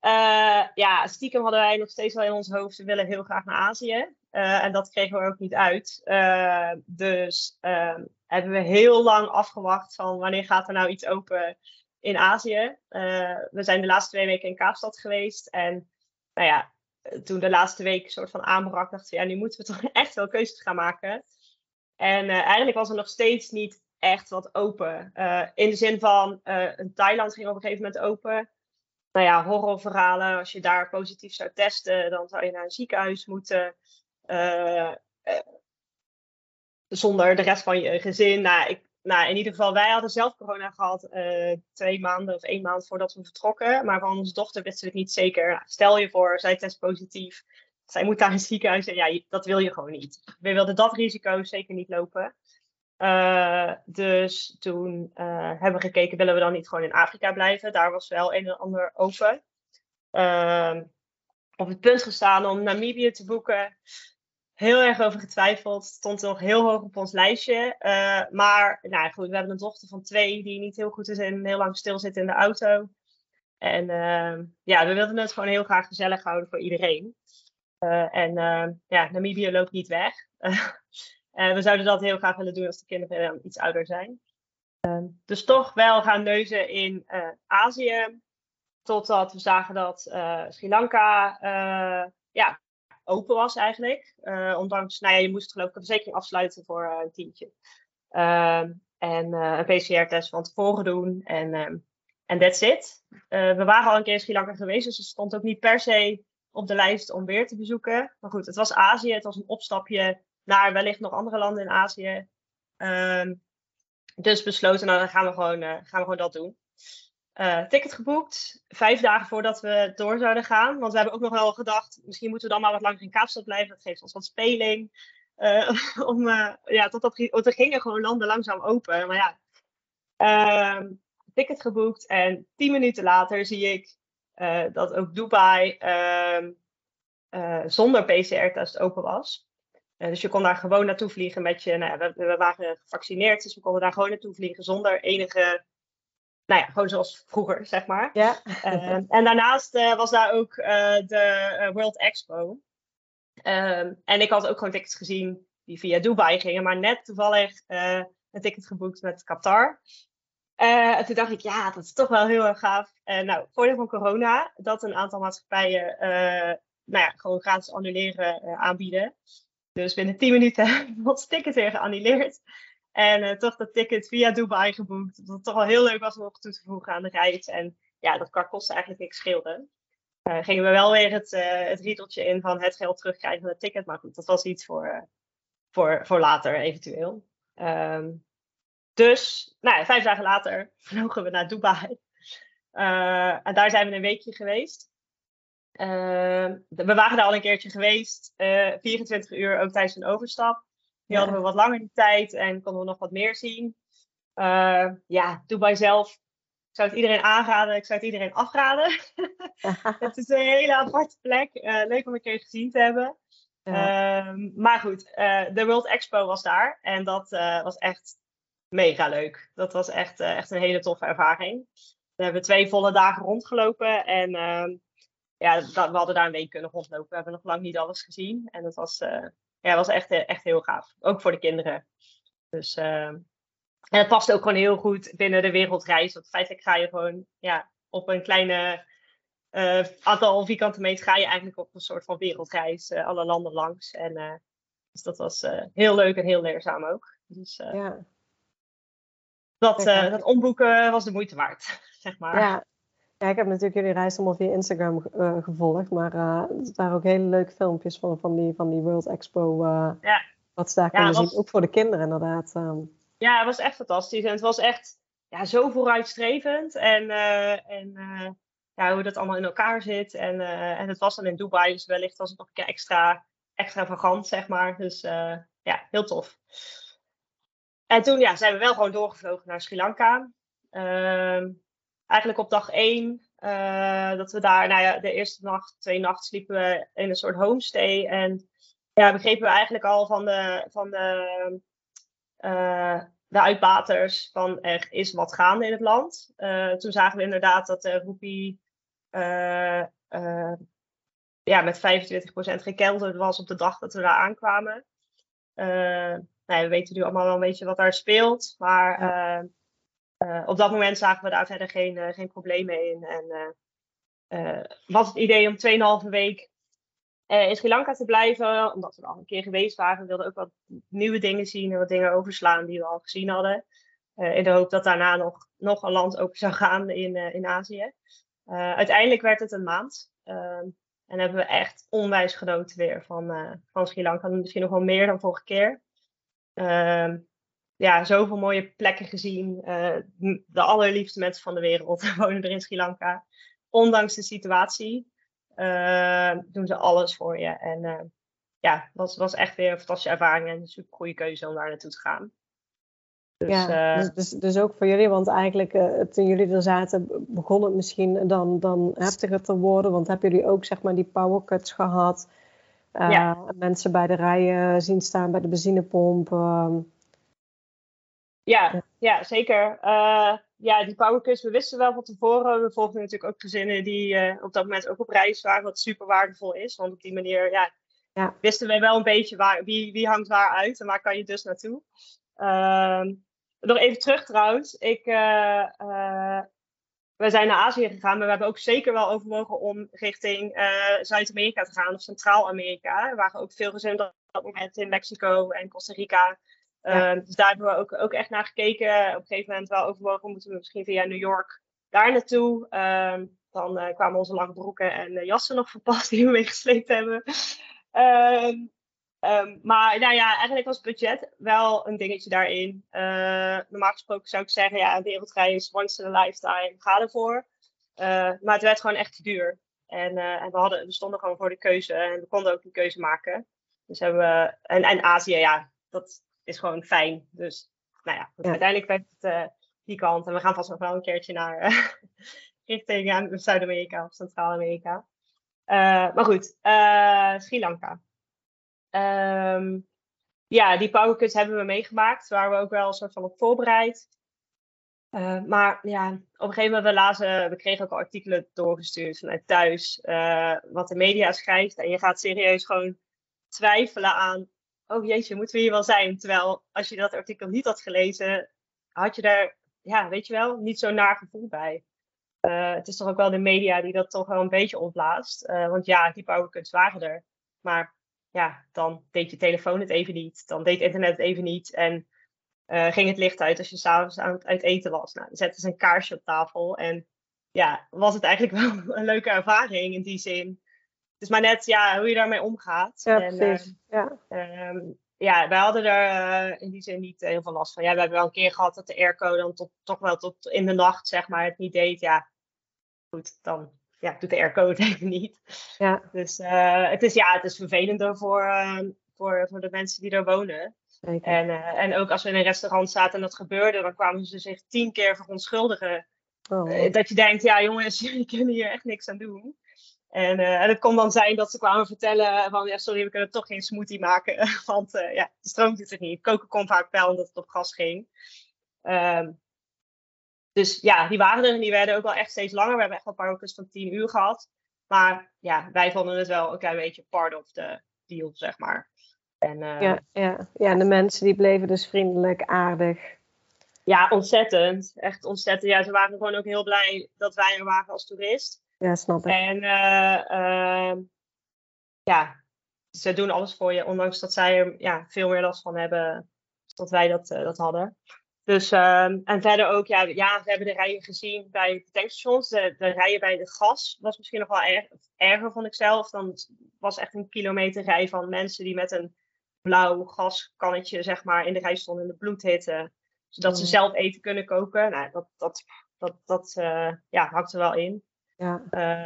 Speaker 2: Uh, ja, stiekem hadden wij nog steeds wel in ons hoofd, we willen heel graag naar Azië. Uh, en dat kregen we ook niet uit. Uh, dus ehm, hebben we heel lang afgewacht van wanneer gaat er nou iets open in Azië. we zijn de laatste twee weken in Kaapstad geweest. En nou ja, toen de laatste week soort van aanbrak, dachten we, ja, nu moeten we toch [laughs] echt wel keuzes gaan maken. En uh, eigenlijk was er nog steeds niet echt wat open. Uh, in de zin van, uh, Thailand ging op een gegeven moment open. Nou ja, horrorverhalen. Als je daar positief zou testen, dan zou je naar een ziekenhuis moeten. zonder de rest van je gezin. Nou, ik, nou, in ieder geval, wij hadden zelf corona gehad twee maanden of één maand voordat we vertrokken. Maar van onze dochter wisten we het niet zeker. Stel je voor, zij test positief zij moet naar een ziekenhuis en ja, dat wil je gewoon niet. We wilden dat risico zeker niet lopen. Uh, dus toen uh, hebben we gekeken, willen we dan niet gewoon in Afrika blijven? Daar was wel een en ander open. Uh, op het punt gestaan om Namibië te boeken. Heel erg over getwijfeld. Stond nog heel hoog op ons lijstje. Uh, maar nou goed, we hebben een dochter van twee die niet heel goed is en heel lang stilzit in de auto. En ehm, ja, we wilden het gewoon heel graag gezellig houden voor iedereen. Uh, en uh, ja, Namibië loopt niet weg. [laughs] en we zouden dat heel graag willen doen als de kinderen iets ouder zijn. Uh, dus toch wel gaan neuzen in eh, Azië. Totdat we zagen dat Sri Lanka ja, open was eigenlijk. ondanks, nou ja, je moest geloof ik een verzekering afsluiten voor een tientje. Ehm, en een PCR-test van tevoren doen. En en that's it. we waren al een keer in Sri Lanka geweest, dus het stond ook niet per se op de lijst om weer te bezoeken. Maar goed, het was Azië. Het was een opstapje naar wellicht nog andere landen in Azië. Um, dus besloten, nou dan gaan we gewoon, uh, gaan we gewoon dat doen. Uh, ticket geboekt, vijf dagen voordat we door zouden gaan. Want we hebben ook nog wel gedacht, misschien moeten we dan maar wat langer in Kaapstad blijven. Dat geeft ons wat speling. Uh, [laughs] om, ja, totdat, want er gingen gewoon landen langzaam open. Maar ja, ehm, ticket geboekt en tien minuten later zie ik uh, dat ook Dubai uh, uh, zonder PCR-test open was. Uh, dus je kon daar gewoon naartoe vliegen met je. Nou ja, we, we, waren gevaccineerd, dus we konden daar gewoon naartoe vliegen zonder enige. Nou ja, gewoon zoals vroeger, zeg maar. Ja. Ehm, en daarnaast was daar ook de World Expo. Ehm, en ik had ook gewoon tickets gezien die via Dubai gingen, maar net toevallig een ticket geboekt met Qatar. Uh, en toen dacht ik, ja, dat is toch wel heel erg gaaf. Uh, nou, voordeel van corona, dat een aantal maatschappijen uh, nou ja, gewoon gratis annuleren aanbieden. Dus binnen 10 minuten [laughs] wordt het ticket weer geannuleerd. En toch dat ticket via Dubai geboekt. Dat het toch wel heel leuk was om nog toe te voegen aan de reis. En ja, dat qua kosten eigenlijk niks scheelde. gingen we wel weer het, het riedeltje in van het geld terugkrijgen van het ticket. Maar goed, dat was iets voor, voor, voor later eventueel. Um, dus, nou ja, vijf dagen later [laughs] vlogen we naar Dubai. Uh, en daar zijn we een weekje geweest. Uh, we waren daar al een keertje geweest. Uh, eh, 24 uur ook tijdens een overstap. Die hadden we wat langer die tijd en konden we nog wat meer zien. ja, Dubai zelf. Ik zou het iedereen aanraden. Ik zou het iedereen afraden. [laughs] het is een hele aparte plek. leuk om een keer gezien te hebben. Ehm, maar goed, eh, de World Expo was daar en dat eh, was echt mega leuk. Dat was echt, eh, echt een hele toffe ervaring. We hebben twee volle dagen rondgelopen en ehm, ja, we hadden daar een week kunnen rondlopen. We hebben nog lang niet alles gezien en dat was, ja, was echt, echt heel gaaf. Ook voor de kinderen. Dus ehm, en het past ook gewoon heel goed binnen de wereldreis. Want feitelijk ga je gewoon ja, op een kleine aantal vierkante meter ga je eigenlijk op een soort van wereldreis alle landen langs. En dus dat was heel leuk en heel leerzaam ook. Dus ja. Dat, dat omboeken was de moeite waard, [laughs] zeg maar.
Speaker 3: Ja. ja, ik heb natuurlijk jullie reis allemaal via Instagram gevolgd. Maar er waren ook hele leuke filmpjes van, van, die, van die World Expo. ja. Wat ze daar konden ja, zien. Ook voor de kinderen inderdaad. Um.
Speaker 2: Ja, het was echt fantastisch. En het was echt ja, zo vooruitstrevend. En, en ja, hoe dat allemaal in elkaar zit. En, en het was dan in Dubai, dus wellicht was het nog een keer extra extravagant, zeg maar. Dus ja, heel tof. En toen ja, zijn we wel gewoon doorgevlogen naar Sri Lanka. Uh, eigenlijk op dag één, uh, dat we daar, nou ja, de eerste nacht, twee nachten sliepen we in een soort homestay. En ja, begrepen we eigenlijk al van de, van de, de uitbaters van er is wat gaande in het land. toen zagen we inderdaad dat de roepie ja, met 25% gekelderd was op de dag dat we daar aankwamen. Nou, we weten nu allemaal wel een beetje wat daar speelt. Maar op dat moment zagen we daar verder geen, geen problemen in. En was het idee om 2,5 week in Sri Lanka te blijven, omdat we er al een keer geweest waren. We wilden ook wat nieuwe dingen zien en wat dingen overslaan die we al gezien hadden. in de hoop dat daarna nog, nog een land open zou gaan in, in Azië. Uiteindelijk werd het een maand. Uh, en hebben we echt onwijs genoten weer van, uh, van Sri Lanka. Misschien nog wel meer dan vorige keer. Ehm, ja, zoveel mooie plekken gezien. Eh, de allerliefste mensen van de wereld [laughs] wonen er in Sri Lanka. Ondanks de situatie ehm, doen ze alles voor je. En ja, het was, was echt weer een fantastische ervaring en een super goede keuze om daar naartoe te gaan.
Speaker 3: Dus, ja, eh, dus, dus, dus, ook voor jullie, want eigenlijk uh, toen jullie er zaten, begon het misschien dan, dan heftiger te worden. Want hebben jullie ook zeg maar die powercuts gehad? Ja. Mensen bij de rijen zien staan bij de benzinepomp. Ehm.
Speaker 2: ja, ja, zeker. ja, die powercuts, we wisten wel van tevoren. We volgden natuurlijk ook gezinnen die op dat moment ook op reis waren, wat super waardevol is. Want op die manier ja, ja. wisten we wel een beetje waar, wie, wie hangt waar uit en waar kan je dus naartoe. Ehm, nog even terug trouwens. Ik, uh, we zijn naar Azië gegaan, maar we hebben ook zeker wel overwogen om richting uh, Zuid-Amerika te gaan of Centraal-Amerika. Er waren ook veel gezinnen op dat moment in Mexico en Costa Rica. Ja. dus daar hebben we ook, ook echt naar gekeken. Op een gegeven moment wel overwogen, moeten we misschien via New York daar naartoe. Ehm, dan kwamen onze lange broeken en jassen nog verpast die we meegesleept hebben. Ehm, Um, maar nou ja, eigenlijk was budget wel een dingetje daarin. Uh, normaal gesproken zou ik zeggen, ja, een wereldreis once in a lifetime, ga ervoor. Uh, maar het werd gewoon echt te duur. En, uh, en we, hadden, we stonden gewoon voor de keuze en we konden ook die keuze maken. Dus hebben we, en, en Azië, ja, dat is gewoon fijn. Dus nou ja, uiteindelijk werd het die kant. En we gaan vast nog wel een keertje naar [laughs] richting Zuid-Amerika of Centraal-Amerika. maar goed, Sri Lanka. Um, ja, die powercuts hebben we meegemaakt, waar we ook wel een soort van op voorbereid. Uh, maar ja, op een gegeven moment we lazen, we kregen ook al artikelen doorgestuurd vanuit thuis, uh, wat de media schrijft. En je gaat serieus gewoon twijfelen aan, oh jeetje, moeten we hier wel zijn? Terwijl als je dat artikel niet had gelezen, had je daar, ja, weet je wel, niet zo'n naar gevoel bij. Uh, het is toch ook wel de media die dat toch wel een beetje opblaast. want ja, die powercuts waren er. Maar ja, dan deed je telefoon het even niet. Dan deed internet het even niet. En uh, ging het licht uit als je s'avonds aan het uit eten was. Nou, dan zetten ze een kaarsje op tafel. En ja, was het eigenlijk [laughs] wel een leuke ervaring in die zin. Het is maar net ja, hoe je daarmee omgaat.
Speaker 3: Ja, en, precies. Uh, ja.
Speaker 2: Um, ja, wij hadden er uh, in die zin niet heel veel last van. Ja, we hebben wel een keer gehad dat de airco dan tot, toch wel tot in de nacht zeg maar, het niet deed. Ja, goed, dan ja, doet de airco het [laughs] even niet. Ja. Dus uh, het, is, ja, het is vervelender voor, uh, voor, voor de mensen die er wonen. Zeker. En, uh, en ook als we in een restaurant zaten en dat gebeurde, dan kwamen ze zich tien keer verontschuldigen. Oh. dat je denkt, ja jongens, [laughs] jullie kunnen hier echt niks aan doen. En, en het kon dan zijn dat ze kwamen vertellen van ja, sorry, we kunnen toch geen smoothie maken. [laughs] Want ja, de stroom zit er niet. Koken kon vaak wel omdat het op gas ging. Um, dus ja, die waren er en die werden ook wel echt steeds langer. We hebben echt wel parkers van 10 uur gehad. Maar ja, wij vonden het wel een klein beetje part of the deal, zeg maar.
Speaker 3: En, uh, ja, ja. ja, en de mensen die bleven dus vriendelijk, aardig.
Speaker 2: Ja, ontzettend. Echt ontzettend. Ja, ze waren gewoon ook heel blij dat wij er waren als toerist.
Speaker 3: Ja, snap ik.
Speaker 2: En uh, uh, ja, ze doen alles voor je, ondanks dat zij er ja, veel meer last van hebben dan wij dat, uh, dat hadden. Dus, en verder ook, ja, ja, we hebben de rijen gezien bij de tankstations. De, de rijen bij de gas was misschien nog wel erg, erger, vond ik zelf. Dan was echt een kilometer rij van mensen die met een blauw gaskannetje, zeg maar, in de rij stonden in de bloedhitte. Zodat ze
Speaker 3: Oh.
Speaker 2: zelf eten kunnen koken. Nou, dat, dat, dat, dat ja, hakt er wel in.
Speaker 3: Ja.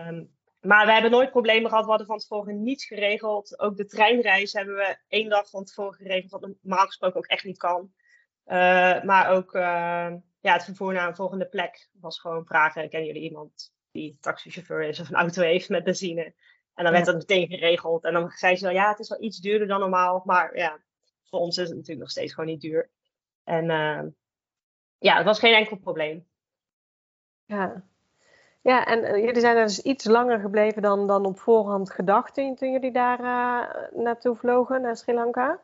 Speaker 2: Um, maar we hebben nooit problemen gehad. We hadden van tevoren niets geregeld. Ook de treinreis hebben we één dag van tevoren geregeld. Wat normaal gesproken ook echt niet kan. Uh, maar ook uh, ja, het vervoer naar een volgende plek was gewoon vragen. Kennen jullie iemand die taxichauffeur is of een auto heeft met benzine? En dan werd dat meteen geregeld. En dan zei ze wel, ja, het is wel iets duurder dan normaal. Maar ja, voor ons is het natuurlijk nog steeds gewoon niet duur. En uh, ja, het was geen enkel probleem.
Speaker 3: Ja, ja en uh, jullie zijn er dus iets langer gebleven dan, dan op voorhand gedacht toen, toen jullie daar uh, naartoe vlogen, naar Sri Lanka.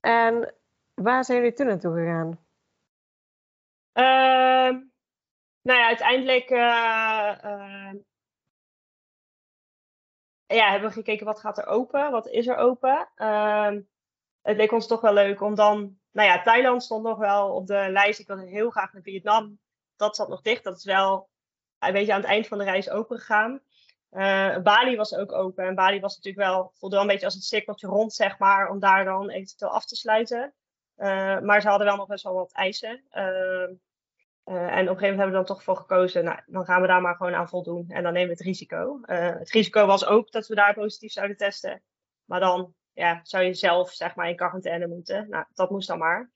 Speaker 3: En waar zijn jullie toen naartoe gegaan?
Speaker 2: Uh, nou ja, uiteindelijk uh, ja, hebben we gekeken wat gaat er open, wat is er open. Ehm, het leek ons toch wel leuk om dan, nou ja, Thailand stond nog wel op de lijst. Ik wilde heel graag naar Vietnam. Dat zat nog dicht. Dat is wel een beetje aan het eind van de reis open gegaan. Uh, Bali was ook open. En Bali was natuurlijk wel, voelde wel een beetje als het cirkeltje rond, zeg maar, om daar dan eventueel af te sluiten. Uh, maar ze hadden wel nog best wel wat eisen. Uh, en op een gegeven moment hebben we dan toch voor gekozen, nou, dan gaan we daar maar gewoon aan voldoen. En dan nemen we het risico. het risico was ook dat we daar positief zouden testen. Maar dan ja, zou je zelf zeg maar in quarantaine moeten. Nou, dat moest dan maar.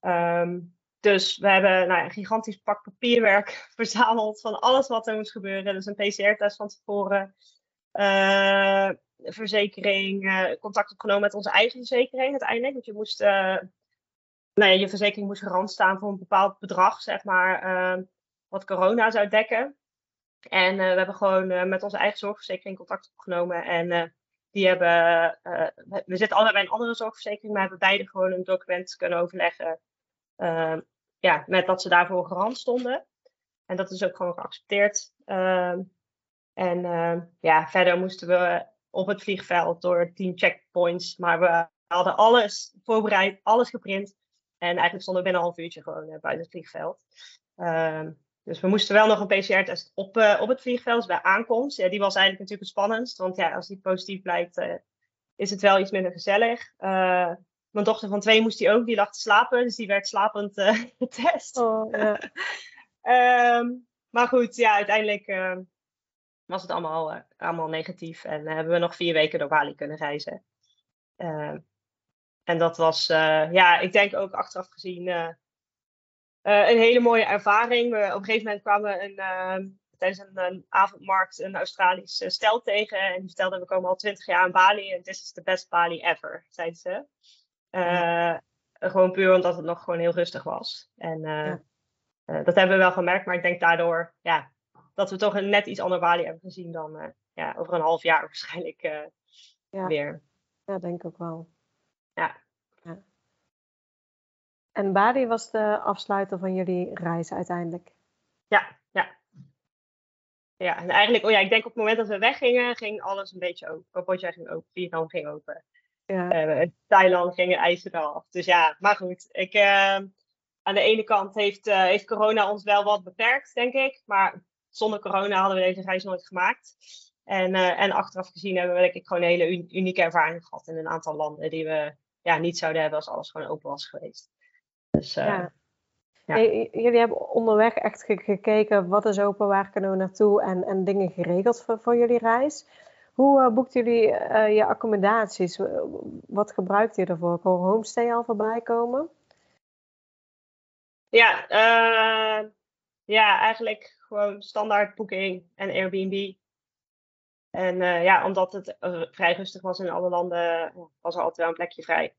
Speaker 2: Um, dus we hebben nou een gigantisch pak papierwerk [laughs] verzameld van alles wat er moest gebeuren. Dus een PCR-test van tevoren, verzekering, contact opgenomen met onze eigen verzekering uiteindelijk. Want je moest, nou je verzekering moest garant staan voor een bepaald bedrag, zeg maar, wat corona zou dekken. En we hebben gewoon met onze eigen zorgverzekering contact opgenomen en die hebben, we zitten allebei bij een andere zorgverzekering, maar hebben beide gewoon een document kunnen overleggen. Uh, ja, met dat ze daarvoor garant stonden. En dat is ook gewoon geaccepteerd. Uh, en ja, verder moesten we op het vliegveld door tien checkpoints. Maar we hadden alles voorbereid, alles geprint. En eigenlijk stonden we binnen een half uurtje gewoon buiten het vliegveld. Dus we moesten wel nog een PCR-test op, uh, op het vliegveld, dus bij aankomst. Ja, die was eigenlijk natuurlijk het spannendst, want ja, als die positief blijkt, uh, is het wel iets minder gezellig. Uh, mijn dochter van twee moest die ook, die lag te slapen, dus die werd slapend [laughs] getest.
Speaker 3: Oh, ja.
Speaker 2: um, [laughs] maar goed, ja, uiteindelijk was het allemaal, allemaal negatief en hebben we nog vier weken door Bali kunnen reizen. En dat was, ja, ik denk ook achteraf gezien uh, een hele mooie ervaring. We, op een gegeven moment kwamen we een, tijdens een, een, avondmarkt een Australisch stel tegen. En die vertelde, we komen al twintig jaar aan Bali en this is the best Bali ever, zeiden ze. Ja. Gewoon puur omdat het nog gewoon heel rustig was. En ja. dat hebben we wel gemerkt, maar ik denk daardoor ja, dat we toch een net iets ander Bali hebben gezien dan ja, over een half jaar [laughs] waarschijnlijk
Speaker 3: ja.
Speaker 2: weer.
Speaker 3: Ja, denk ik ook wel.
Speaker 2: Ja.
Speaker 3: En Bali was de afsluiter van jullie reis uiteindelijk?
Speaker 2: Ja, ja. Ja, en eigenlijk, oh ja, ik denk op het moment dat we weggingen, ging alles een beetje open. Cambodja ging open, Vietnam ging open.
Speaker 3: Ja.
Speaker 2: Uh, Thailand gingen eisen eraf. Dus ja, maar goed. Ik, uh, aan de ene kant heeft, uh, heeft corona ons wel wat beperkt, denk ik. Maar zonder corona hadden we deze reis nooit gemaakt. En, en achteraf gezien hebben we denk ik gewoon een hele un unieke ervaring gehad in een aantal landen die we ja, niet zouden hebben als alles gewoon open was geweest. Dus, uh,
Speaker 3: ja. Jullie hebben onderweg echt ge gekeken wat is open, waar kunnen we naartoe en, en dingen geregeld voor, voor jullie reis. Hoe uh, boekt jullie uh, je accommodaties? Wat gebruikt je ervoor? Ik hoor homestay al voorbij komen.
Speaker 2: Ja, ja eigenlijk gewoon standaard boeking en Airbnb. En ja, omdat het vrij rustig was in alle landen, was er altijd wel een plekje vrij.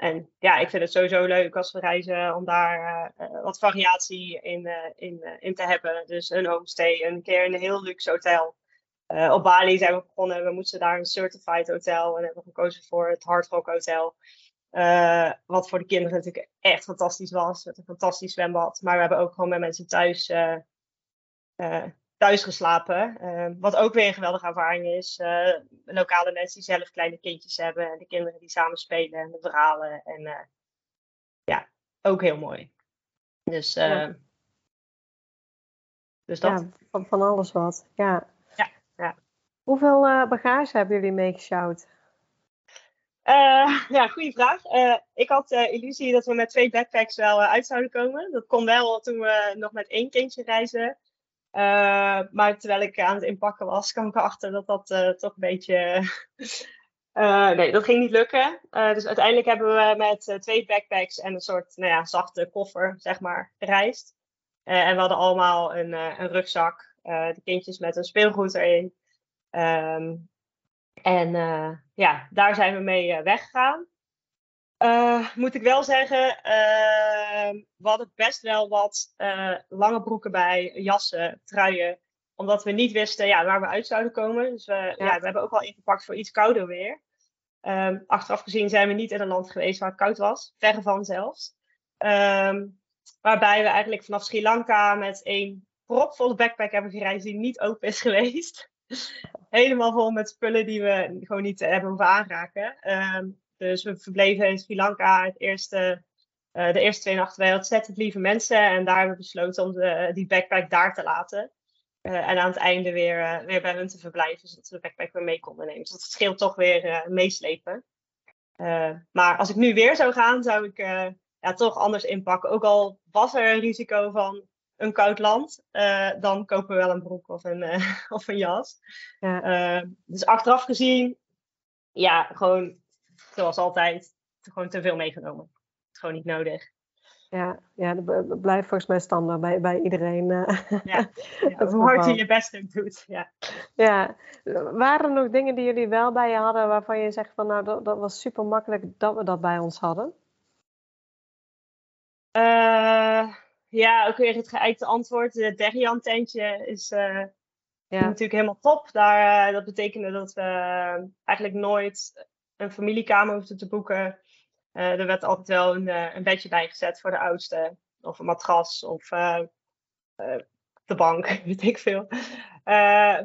Speaker 2: En ja, ik vind het sowieso leuk als we reizen om daar uh, wat variatie in, uh, in, in te hebben. Dus een homestay, een keer een heel luxe hotel. op Bali zijn we begonnen, we moesten daar een certified hotel en hebben gekozen voor het Hard Rock Hotel. wat voor de kinderen natuurlijk echt fantastisch was, met een fantastisch zwembad. Maar we hebben ook gewoon met mensen thuis thuis geslapen. Uh, wat ook weer een geweldige ervaring is. Uh, lokale mensen die zelf kleine kindjes hebben. En de kinderen die samen spelen en de verhalen. En uh, ja, ook heel mooi. Dus, ja. dus dat.
Speaker 3: Ja, van, van, alles wat. Ja.
Speaker 2: Ja, ja.
Speaker 3: Hoeveel bagage hebben jullie meegesjouwd?
Speaker 2: ja, goede vraag. ik had de illusie dat we met twee backpacks wel uit zouden komen. Dat kon wel toen we nog met één kindje reizen. Uh, maar terwijl ik aan het inpakken was, kwam ik erachter dat dat uh, toch een beetje. Uh, [laughs] nee, dat ging niet lukken. dus uiteindelijk hebben we met twee backpacks en een soort nou ja, zachte koffer, zeg maar, gereisd. en we hadden allemaal een, een rugzak, de kindjes met een speelgoed erin. Um, en ja, daar zijn we mee weggegaan. Uh, moet ik wel zeggen, uh, we hadden best wel wat uh, lange broeken bij, jassen, truien. Omdat we niet wisten ja, waar we uit zouden komen. Dus we, ja. ja we hebben ook wel ingepakt voor iets kouder weer. Um, achteraf gezien zijn we niet in een land geweest waar het koud was. Verre van zelfs. Um, waarbij we eigenlijk vanaf Sri Lanka met een propvolle backpack hebben gereisd die niet open is [laughs] geweest. Helemaal vol met spullen die we gewoon niet hebben hoeven aanraken. Um, dus we verbleven in Sri Lanka het eerste, uh, de eerste twee nachten bij ontzettend lieve mensen. En daar hebben we besloten om de, die backpack daar te laten. Uh, en aan het einde weer, uh, weer bij hun te verblijven, zodat we de backpack weer mee konden nemen. Dus dat scheelt toch weer meeslepen. maar als ik nu weer zou gaan, zou ik ja, toch anders inpakken. Ook al was er een risico van een koud land, dan kopen we wel een broek of een, [laughs] of een jas. Ja. dus achteraf gezien, ja, gewoon zoals altijd, gewoon te veel meegenomen. Gewoon niet nodig.
Speaker 3: Ja, ja dat blijft volgens mij standaard bij, bij iedereen. Uh,
Speaker 2: ja, [laughs] ja hoe hard je je best ook doet. Ja.
Speaker 3: ja, waren er nog dingen die jullie wel bij je hadden waarvan je zegt van nou dat, dat was super makkelijk dat we dat bij ons hadden?
Speaker 2: Uh, ja, ook weer het geëikte antwoord. Het Derian tentje is uh, ja. natuurlijk helemaal top. Daar, dat betekende dat we eigenlijk nooit een familiekamer hoefde te boeken. Uh, er werd altijd wel een, uh, een bedje bijgezet voor de oudste. Of een matras of uh, de bank, [laughs] weet ik veel.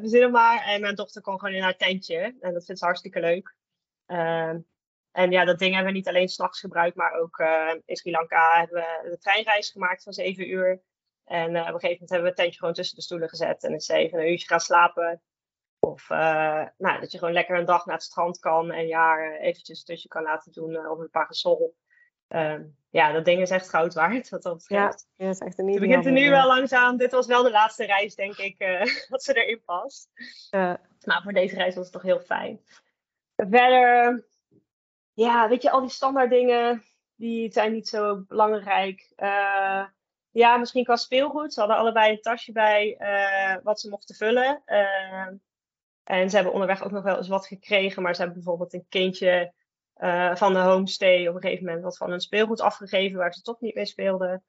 Speaker 2: we zitten maar. En mijn dochter kon gewoon in haar tentje. En dat vindt ze hartstikke leuk. en ja, dat ding hebben we niet alleen s'nachts gebruikt, maar ook in Sri Lanka hebben we een treinreis gemaakt van zeven uur. En op een gegeven moment hebben we het tentje gewoon tussen de stoelen gezet. En is even een uurtje gaan slapen. Of uh, nou, dat je gewoon lekker een dag naar het strand kan en jaar eventjes tussen kan laten doen uh, op een parasol. Uh, ja, dat ding is echt goud waard. Wat dat
Speaker 3: ja, ja, is echt een Het
Speaker 2: begint er nu wel langzaam. Dit was wel de laatste reis, denk ik, eh, [laughs] dat ze erin past. Maar voor deze reis was het toch heel fijn. Verder, ja, weet je, al die standaard dingen, die zijn niet zo belangrijk. ja, misschien qua speelgoed. Ze hadden allebei een tasje bij wat ze mochten vullen. En ze hebben onderweg ook nog wel eens wat gekregen, maar ze hebben bijvoorbeeld een kindje uh, van de homestay op een gegeven moment wat van hun speelgoed afgegeven waar ze toch niet mee speelden.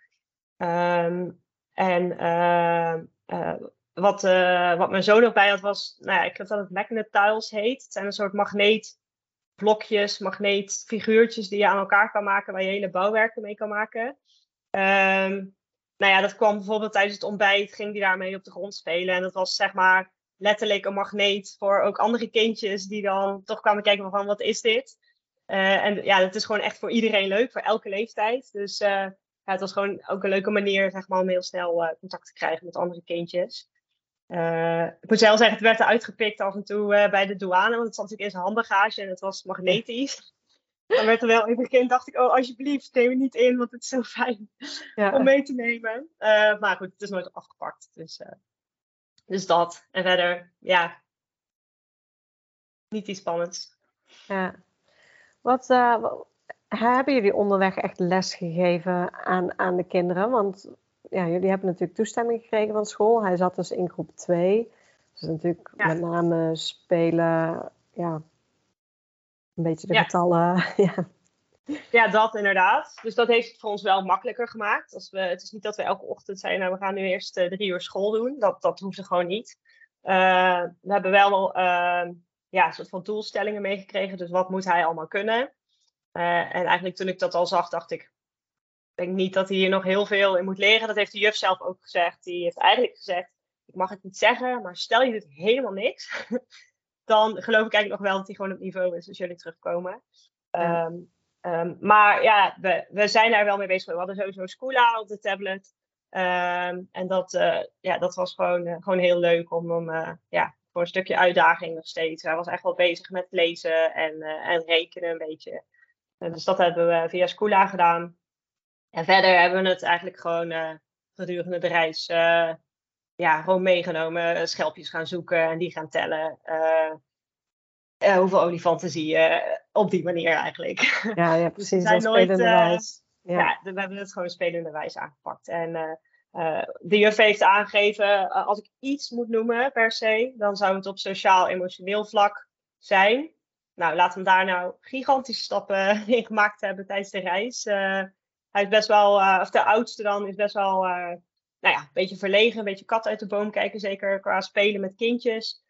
Speaker 2: Um, en uh, uh, wat, wat mijn zoon nog bij had was, nou ja, ik heb dat het magnet tiles heet. Het zijn een soort magneetblokjes, magneetfiguurtjes die je aan elkaar kan maken, waar je hele bouwwerken mee kan maken. Um, nou ja, dat kwam bijvoorbeeld tijdens het ontbijt, ging die daarmee op de grond spelen. En dat was zeg maar letterlijk een magneet voor ook andere kindjes die dan toch kwamen kijken van wat is dit? Uh, en ja, het is gewoon echt voor iedereen leuk, voor elke leeftijd. Dus uh, ja, het was gewoon ook een leuke manier zeg maar, om heel snel uh, contact te krijgen met andere kindjes. ik moet zelf zeggen, het werd eruit gepikt af en toe bij de douane, want het zat natuurlijk in zijn handbagage en het was magnetisch. Dan werd er wel even gekend, dacht ik, oh alsjeblieft, neem het niet in, want het is zo fijn ja. om mee te nemen. maar goed, het is nooit afgepakt. Dus dus dat. En verder, ja, niet iets spannends.
Speaker 3: Ja. Wat uh, hebben jullie onderweg echt les gegeven aan, aan de kinderen? Want ja, jullie hebben natuurlijk toestemming gekregen van school. Hij zat dus in groep 2. Dus natuurlijk met name spelen, ja, een beetje de getallen. [laughs] ja.
Speaker 2: Ja, dat inderdaad. Dus dat heeft het voor ons wel makkelijker gemaakt. Als we, het is niet dat we elke ochtend zijn, nou, we gaan nu eerst uh, drie uur school doen. Dat, dat hoeft er gewoon niet. Uh, we hebben wel uh, ja, een soort van doelstellingen meegekregen. Dus wat moet hij allemaal kunnen? en eigenlijk toen ik dat al zag, dacht ik, ik denk niet dat hij hier nog heel veel in moet leren. Dat heeft de juf zelf ook gezegd. Die heeft eigenlijk gezegd, ik mag het niet zeggen, maar stel je doet helemaal niks, [laughs] dan geloof ik eigenlijk nog wel dat hij gewoon op niveau is als jullie terugkomen. Ja. Um, maar ja, we, we zijn daar wel mee bezig. We hadden sowieso Scoola op de tablet. Um, en dat, uh, ja, dat was gewoon, uh, gewoon heel leuk om uh, ja, voor een stukje uitdaging nog steeds. Hij was echt wel bezig met lezen en, en rekenen een beetje. dus dat hebben we via Scoola gedaan. En verder hebben we het eigenlijk gewoon gedurende de reis ja, gewoon meegenomen. Schelpjes gaan zoeken en die gaan tellen. Uh, hoeveel olifanten zie je op die manier eigenlijk.
Speaker 3: Ja, ja [laughs] precies. Dus nooit, spelende uh, wijs.
Speaker 2: Ja. ja. we hebben het gewoon spelende wijs aangepakt. En uh, de juf heeft aangegeven, als ik iets moet noemen per se, dan zou het op sociaal-emotioneel vlak zijn. Nou, laten we daar nou gigantische stappen [laughs] in gemaakt hebben tijdens de reis. hij is best wel, of de oudste dan, is best wel, nou ja, een beetje verlegen, een beetje kat uit de boom kijken, zeker qua spelen met kindjes.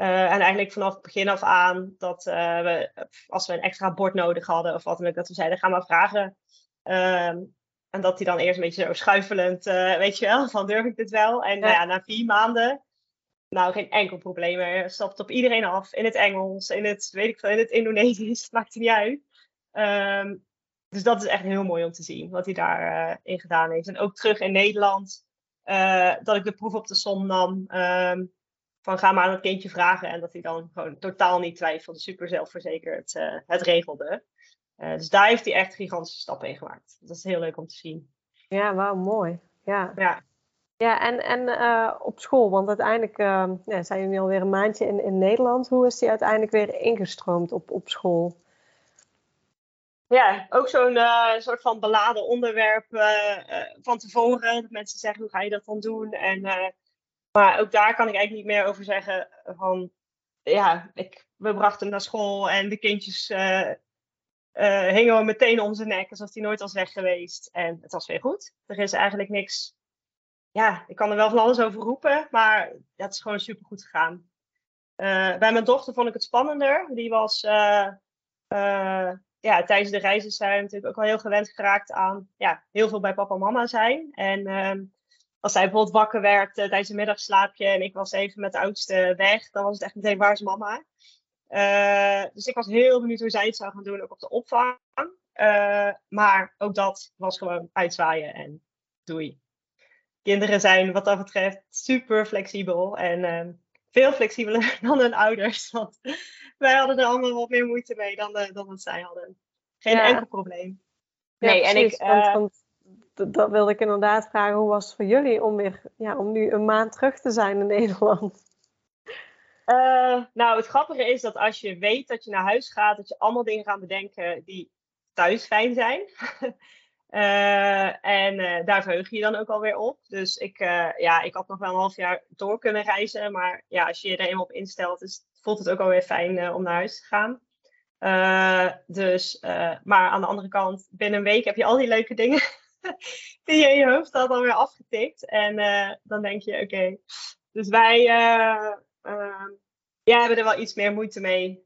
Speaker 2: Uh, en eigenlijk vanaf het begin af aan dat uh, we, als we een extra bord nodig hadden of wat dan ook, dat we zeiden, ga maar vragen. Um, en dat hij dan eerst een beetje zo schuifelend, uh, weet je wel, [laughs] van durf ik dit wel? En ja. Nou ja, na vier maanden, nou geen enkel probleem meer. Stapt op iedereen af, in het Engels, in het, weet ik veel, in het Indonesisch, [laughs] maakt het niet uit. Um, dus dat is echt heel mooi om te zien, wat hij daarin in gedaan heeft. En ook terug in Nederland, dat ik de proef op de som nam. Um, van ga maar aan het kindje vragen. En dat hij dan gewoon totaal niet twijfelde, super zelfverzekerd uh, het regelde. Uh, dus daar heeft hij echt gigantische stappen in gemaakt. Dat is heel leuk om te zien.
Speaker 3: Ja, wauw, mooi. Ja, ja. ja en, en uh, op school, want uiteindelijk ja, zijn jullie alweer een maandje in, in Nederland. Hoe is hij uiteindelijk weer ingestroomd op, op school?
Speaker 2: Ja, ook zo'n soort van beladen onderwerp van tevoren. Dat mensen zeggen, hoe ga je dat dan doen? En maar ook daar kan ik eigenlijk niet meer over zeggen van, ja, ik, we brachten hem naar school en de kindjes uh, uh, hingen we meteen om zijn nek alsof hij nooit was weg geweest. En het was weer goed. Er is eigenlijk niks, ja, ik kan er wel van alles over roepen, maar het is gewoon super goed gegaan. Uh, bij mijn dochter vond ik het spannender. Die was, ja, tijdens de reizen zijn we natuurlijk ook al heel gewend geraakt aan, ja, heel veel bij papa en mama zijn. En ehm, als zij bijvoorbeeld wakker werd uh, tijdens een middagslaapje en ik was even met de oudste weg, dan was het echt meteen waar is mama. Uh, dus ik was heel benieuwd hoe zij het zou gaan doen, ook op de opvang. Uh, maar ook dat was gewoon uitzwaaien en doei. Kinderen zijn wat dat betreft super flexibel en ehm, veel flexibeler [laughs] dan hun ouders. Want wij hadden er allemaal wat meer moeite mee dan, dan wat zij hadden. Geen enkel probleem.
Speaker 3: Nee, en ik. Want, dat wilde ik inderdaad vragen. Hoe was het voor jullie om, weer, ja, om nu een maand terug te zijn in [laughs] Nederland?
Speaker 2: Uh, nou, het grappige is dat als je weet dat je naar huis gaat, dat je allemaal dingen gaat bedenken die thuis fijn zijn. uh, [laughs] en uh, daar verheug je je dan ook alweer op. Dus ik, ja, ik had nog wel een half jaar door kunnen reizen. Maar ja, als je je er eenmaal op instelt, is, voelt het ook alweer fijn om naar huis te gaan. dus, maar aan de andere kant, binnen een week heb je al die leuke dingen [laughs] [laughs] je in je hoofd had alweer afgetikt. En uh, dan denk je, oké. Dus wij uh, hebben er wel iets meer moeite mee.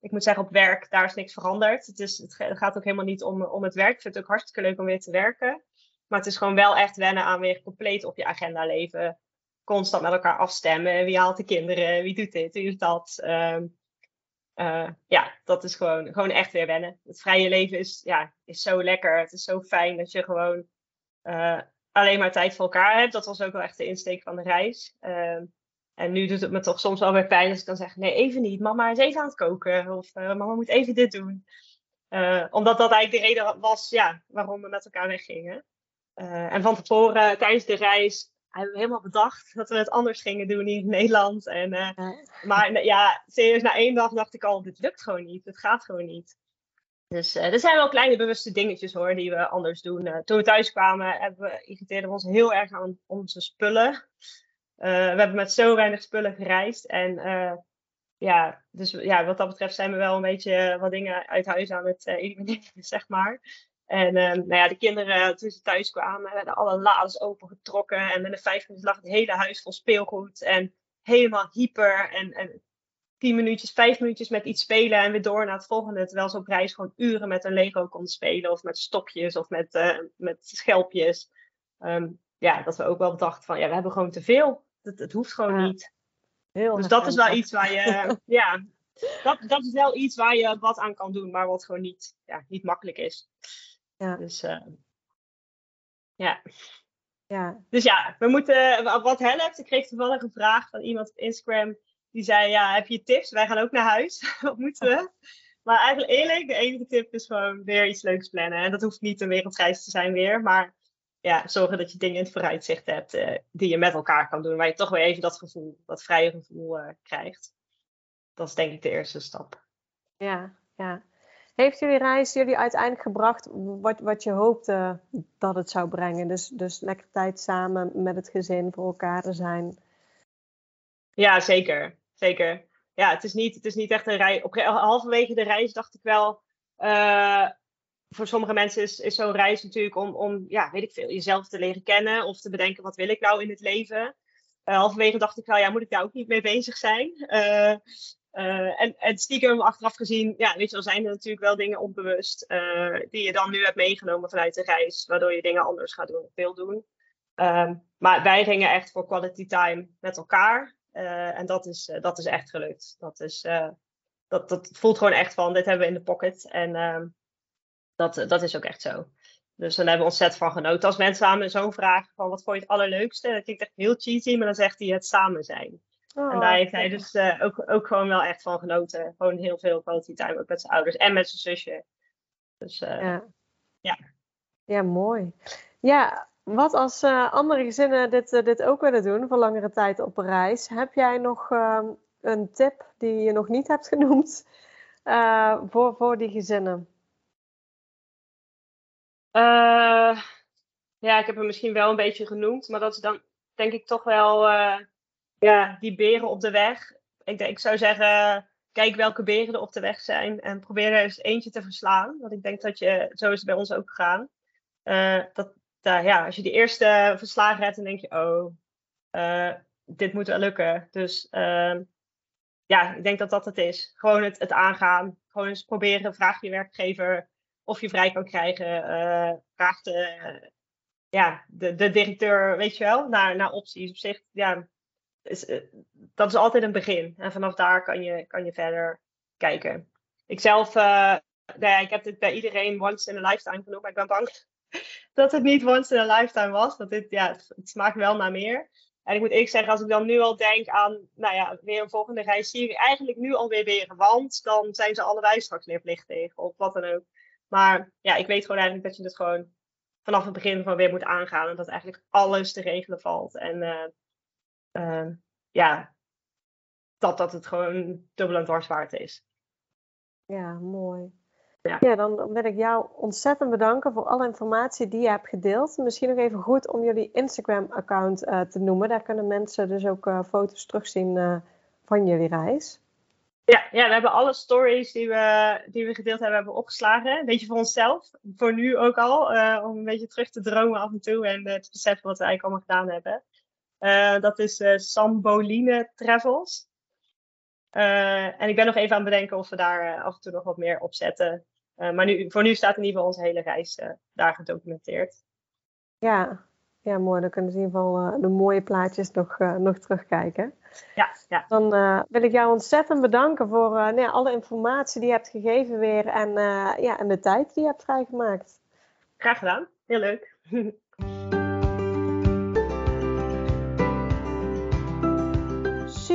Speaker 2: ik moet zeggen, op werk, daar is niks veranderd. Het, is, het gaat ook helemaal niet om, om het werk. Ik vind het ook hartstikke leuk om weer te werken. Maar het is gewoon wel echt wennen aan weer compleet op je agenda leven. Constant met elkaar afstemmen. Wie haalt de kinderen? Wie doet dit? Wie doet dat? Ehm, ja, dat is gewoon, gewoon echt weer wennen. Het vrije leven is, ja, is zo lekker. Het is zo fijn dat je gewoon uh, alleen maar tijd voor elkaar hebt. Dat was ook wel echt de insteek van de reis. Uh, en nu doet het me toch soms wel weer pijn als ik dan zeg: nee, even niet. Mama is even aan het koken. Of mama moet even dit doen. omdat dat eigenlijk de reden was ja, waarom we met elkaar weggingen. en van tevoren tijdens de reis hebben we helemaal bedacht dat we het anders gingen doen hier in Nederland. En, uh, Maar ja, serieus, na één dag dacht ik al, dit lukt gewoon niet. Het gaat gewoon niet. Dus uh, er zijn wel kleine bewuste dingetjes hoor, die we anders doen. Uh, toen we thuis kwamen, hebben we, irriteerden we ons heel erg aan onze spullen. we hebben met zo weinig spullen gereisd. En ja, dus ja, wat dat betreft zijn we wel een beetje wat dingen uit huis aan het elimineren, [laughs] zeg maar. En nou ja, de kinderen, toen ze thuis kwamen, werden alle lades opengetrokken. En binnen vijf minuten lag het hele huis vol speelgoed. En helemaal hyper. En, en tien minuutjes, vijf minuutjes met iets spelen en weer door naar het volgende. Terwijl ze op reis gewoon uren met een Lego kon spelen. Of met stokjes of met, uh, met schelpjes. Ehm, ja, dat we ook wel bedachten van, ja, we hebben gewoon te veel. Het, het hoeft gewoon niet. Heel dus dat is wel iets waar je, [laughs] ja, dat, dat is wel iets waar je wat aan kan doen, maar wat gewoon niet, ja, niet makkelijk is. Ja. Dus, uh, ja. ja. Dus ja, we moeten, wat helpt. Ik kreeg toevallig een vraag van iemand op Instagram die zei, ja, heb je tips? Wij gaan ook naar huis. [laughs] Wat moeten we? Maar eigenlijk eerlijk, de enige tip is gewoon weer iets leuks plannen. En dat hoeft niet een wereldreis te zijn weer. Maar ja, zorgen dat je dingen in het vooruitzicht hebt uh, die je met elkaar kan doen. Waar je toch weer even dat gevoel, dat vrije gevoel uh, krijgt. Dat is denk ik de eerste stap.
Speaker 3: Ja, ja. Heeft jullie reis jullie uiteindelijk gebracht wat, wat je hoopte dat het zou brengen? Dus, dus lekker tijd samen met het gezin voor elkaar te zijn.
Speaker 2: Ja, zeker zeker. Ja, het is niet, het is niet echt een reis. Op halverwege de reis dacht ik wel. Uh, voor sommige mensen is, is zo'n reis natuurlijk om, om, ja, weet ik veel, jezelf te leren kennen of te bedenken wat wil ik nou in het leven. Uh, halverwege dacht ik wel, ja, moet ik daar ook niet mee bezig zijn? Uh, en, en stiekem achteraf gezien, ja, weet je wel, zijn er natuurlijk wel dingen onbewust die je dan nu hebt meegenomen vanuit de reis, waardoor je dingen anders gaat doen, wil doen. Ehm, maar wij gingen echt voor quality time met elkaar. Eh, en dat is, eh, dat is echt gelukt. Dat, is, eh, dat, dat voelt gewoon echt van, dit hebben we in de pocket. En ehm, dat, dat is ook echt zo. Dus dan hebben we ontzettend van genoten. Als mensen aan me zo'n vragen van, wat vond je het allerleukste? Dat klinkt echt heel cheesy, maar dan zegt hij het samen zijn. En daar oh, heeft hij dus ook, ook gewoon wel echt van genoten. Gewoon heel veel quality time, ook met zijn ouders en met zijn zusje. Dus ja.
Speaker 3: ja. Ja, mooi. Ja, wat als uh, andere gezinnen dit, dit ook willen doen voor langere tijd op reis, heb jij nog uh, een tip die je nog niet hebt genoemd voor, voor die gezinnen?
Speaker 2: ja, ik heb hem misschien wel een beetje genoemd, maar dat is dan denk ik toch wel ja, die beren op de weg. Ik, ik zou zeggen, kijk welke beren er op de weg zijn en probeer er eens eentje te verslaan. Want ik denk dat je, zo is het bij ons ook gegaan. dat, uh, ja, als je die eerste verslagen hebt, dan denk je, oh, uh, dit moet wel lukken. Dus ehm, ja, ik denk dat dat het is. Gewoon het, het aangaan. Gewoon eens proberen, vraag je werkgever of je vrij kan krijgen. Uh, vraag de, ja, de, de directeur, weet je wel, naar, naar opties. Op zich, ja, is, dat is altijd een begin. En vanaf daar kan je, kan je verder kijken. Ik zelf, nou ja, ik heb dit bij iedereen once in a lifetime genoemd, maar ik ben bang [laughs] dat het niet once in a lifetime was. Want dit, ja, het, smaakt wel naar meer. En ik moet eerlijk zeggen, als ik dan nu al denk aan, nou ja, weer een volgende reis, zie ik eigenlijk nu alweer weer. Want dan zijn ze allebei straks leerplichtig of wat dan ook. Maar ja, ik weet gewoon eigenlijk dat je het gewoon vanaf het begin van weer moet aangaan. En dat eigenlijk alles te regelen valt. En uh, uh, ja, dat, dat het gewoon dubbel en dwars waard is.
Speaker 3: Ja, mooi. Ja. ja, dan wil ik jou ontzettend bedanken voor alle informatie die je hebt gedeeld. Misschien nog even goed om jullie Instagram-account uh, te noemen. Daar kunnen mensen dus ook uh, foto's terugzien uh, van jullie reis.
Speaker 2: Ja, ja, we hebben alle stories die we, die we gedeeld hebben, hebben opgeslagen. Een beetje voor onszelf, voor nu ook al. om een beetje terug te dromen af en toe en te beseffen wat we eigenlijk allemaal gedaan hebben. Dat is Samboline Travels. en ik ben nog even aan het bedenken of we daar af en toe nog wat meer op zetten. Eh, maar nu, voor nu staat in ieder geval onze hele reis daar gedocumenteerd.
Speaker 3: Ja. ja, mooi. Dan kunnen ze in ieder geval de mooie plaatjes nog, nog terugkijken.
Speaker 2: Ja, ja.
Speaker 3: Dan wil ik jou ontzettend bedanken voor nou alle informatie die je hebt gegeven weer en, ja, en de tijd die je hebt vrijgemaakt.
Speaker 2: Graag gedaan. Heel leuk. [laughs]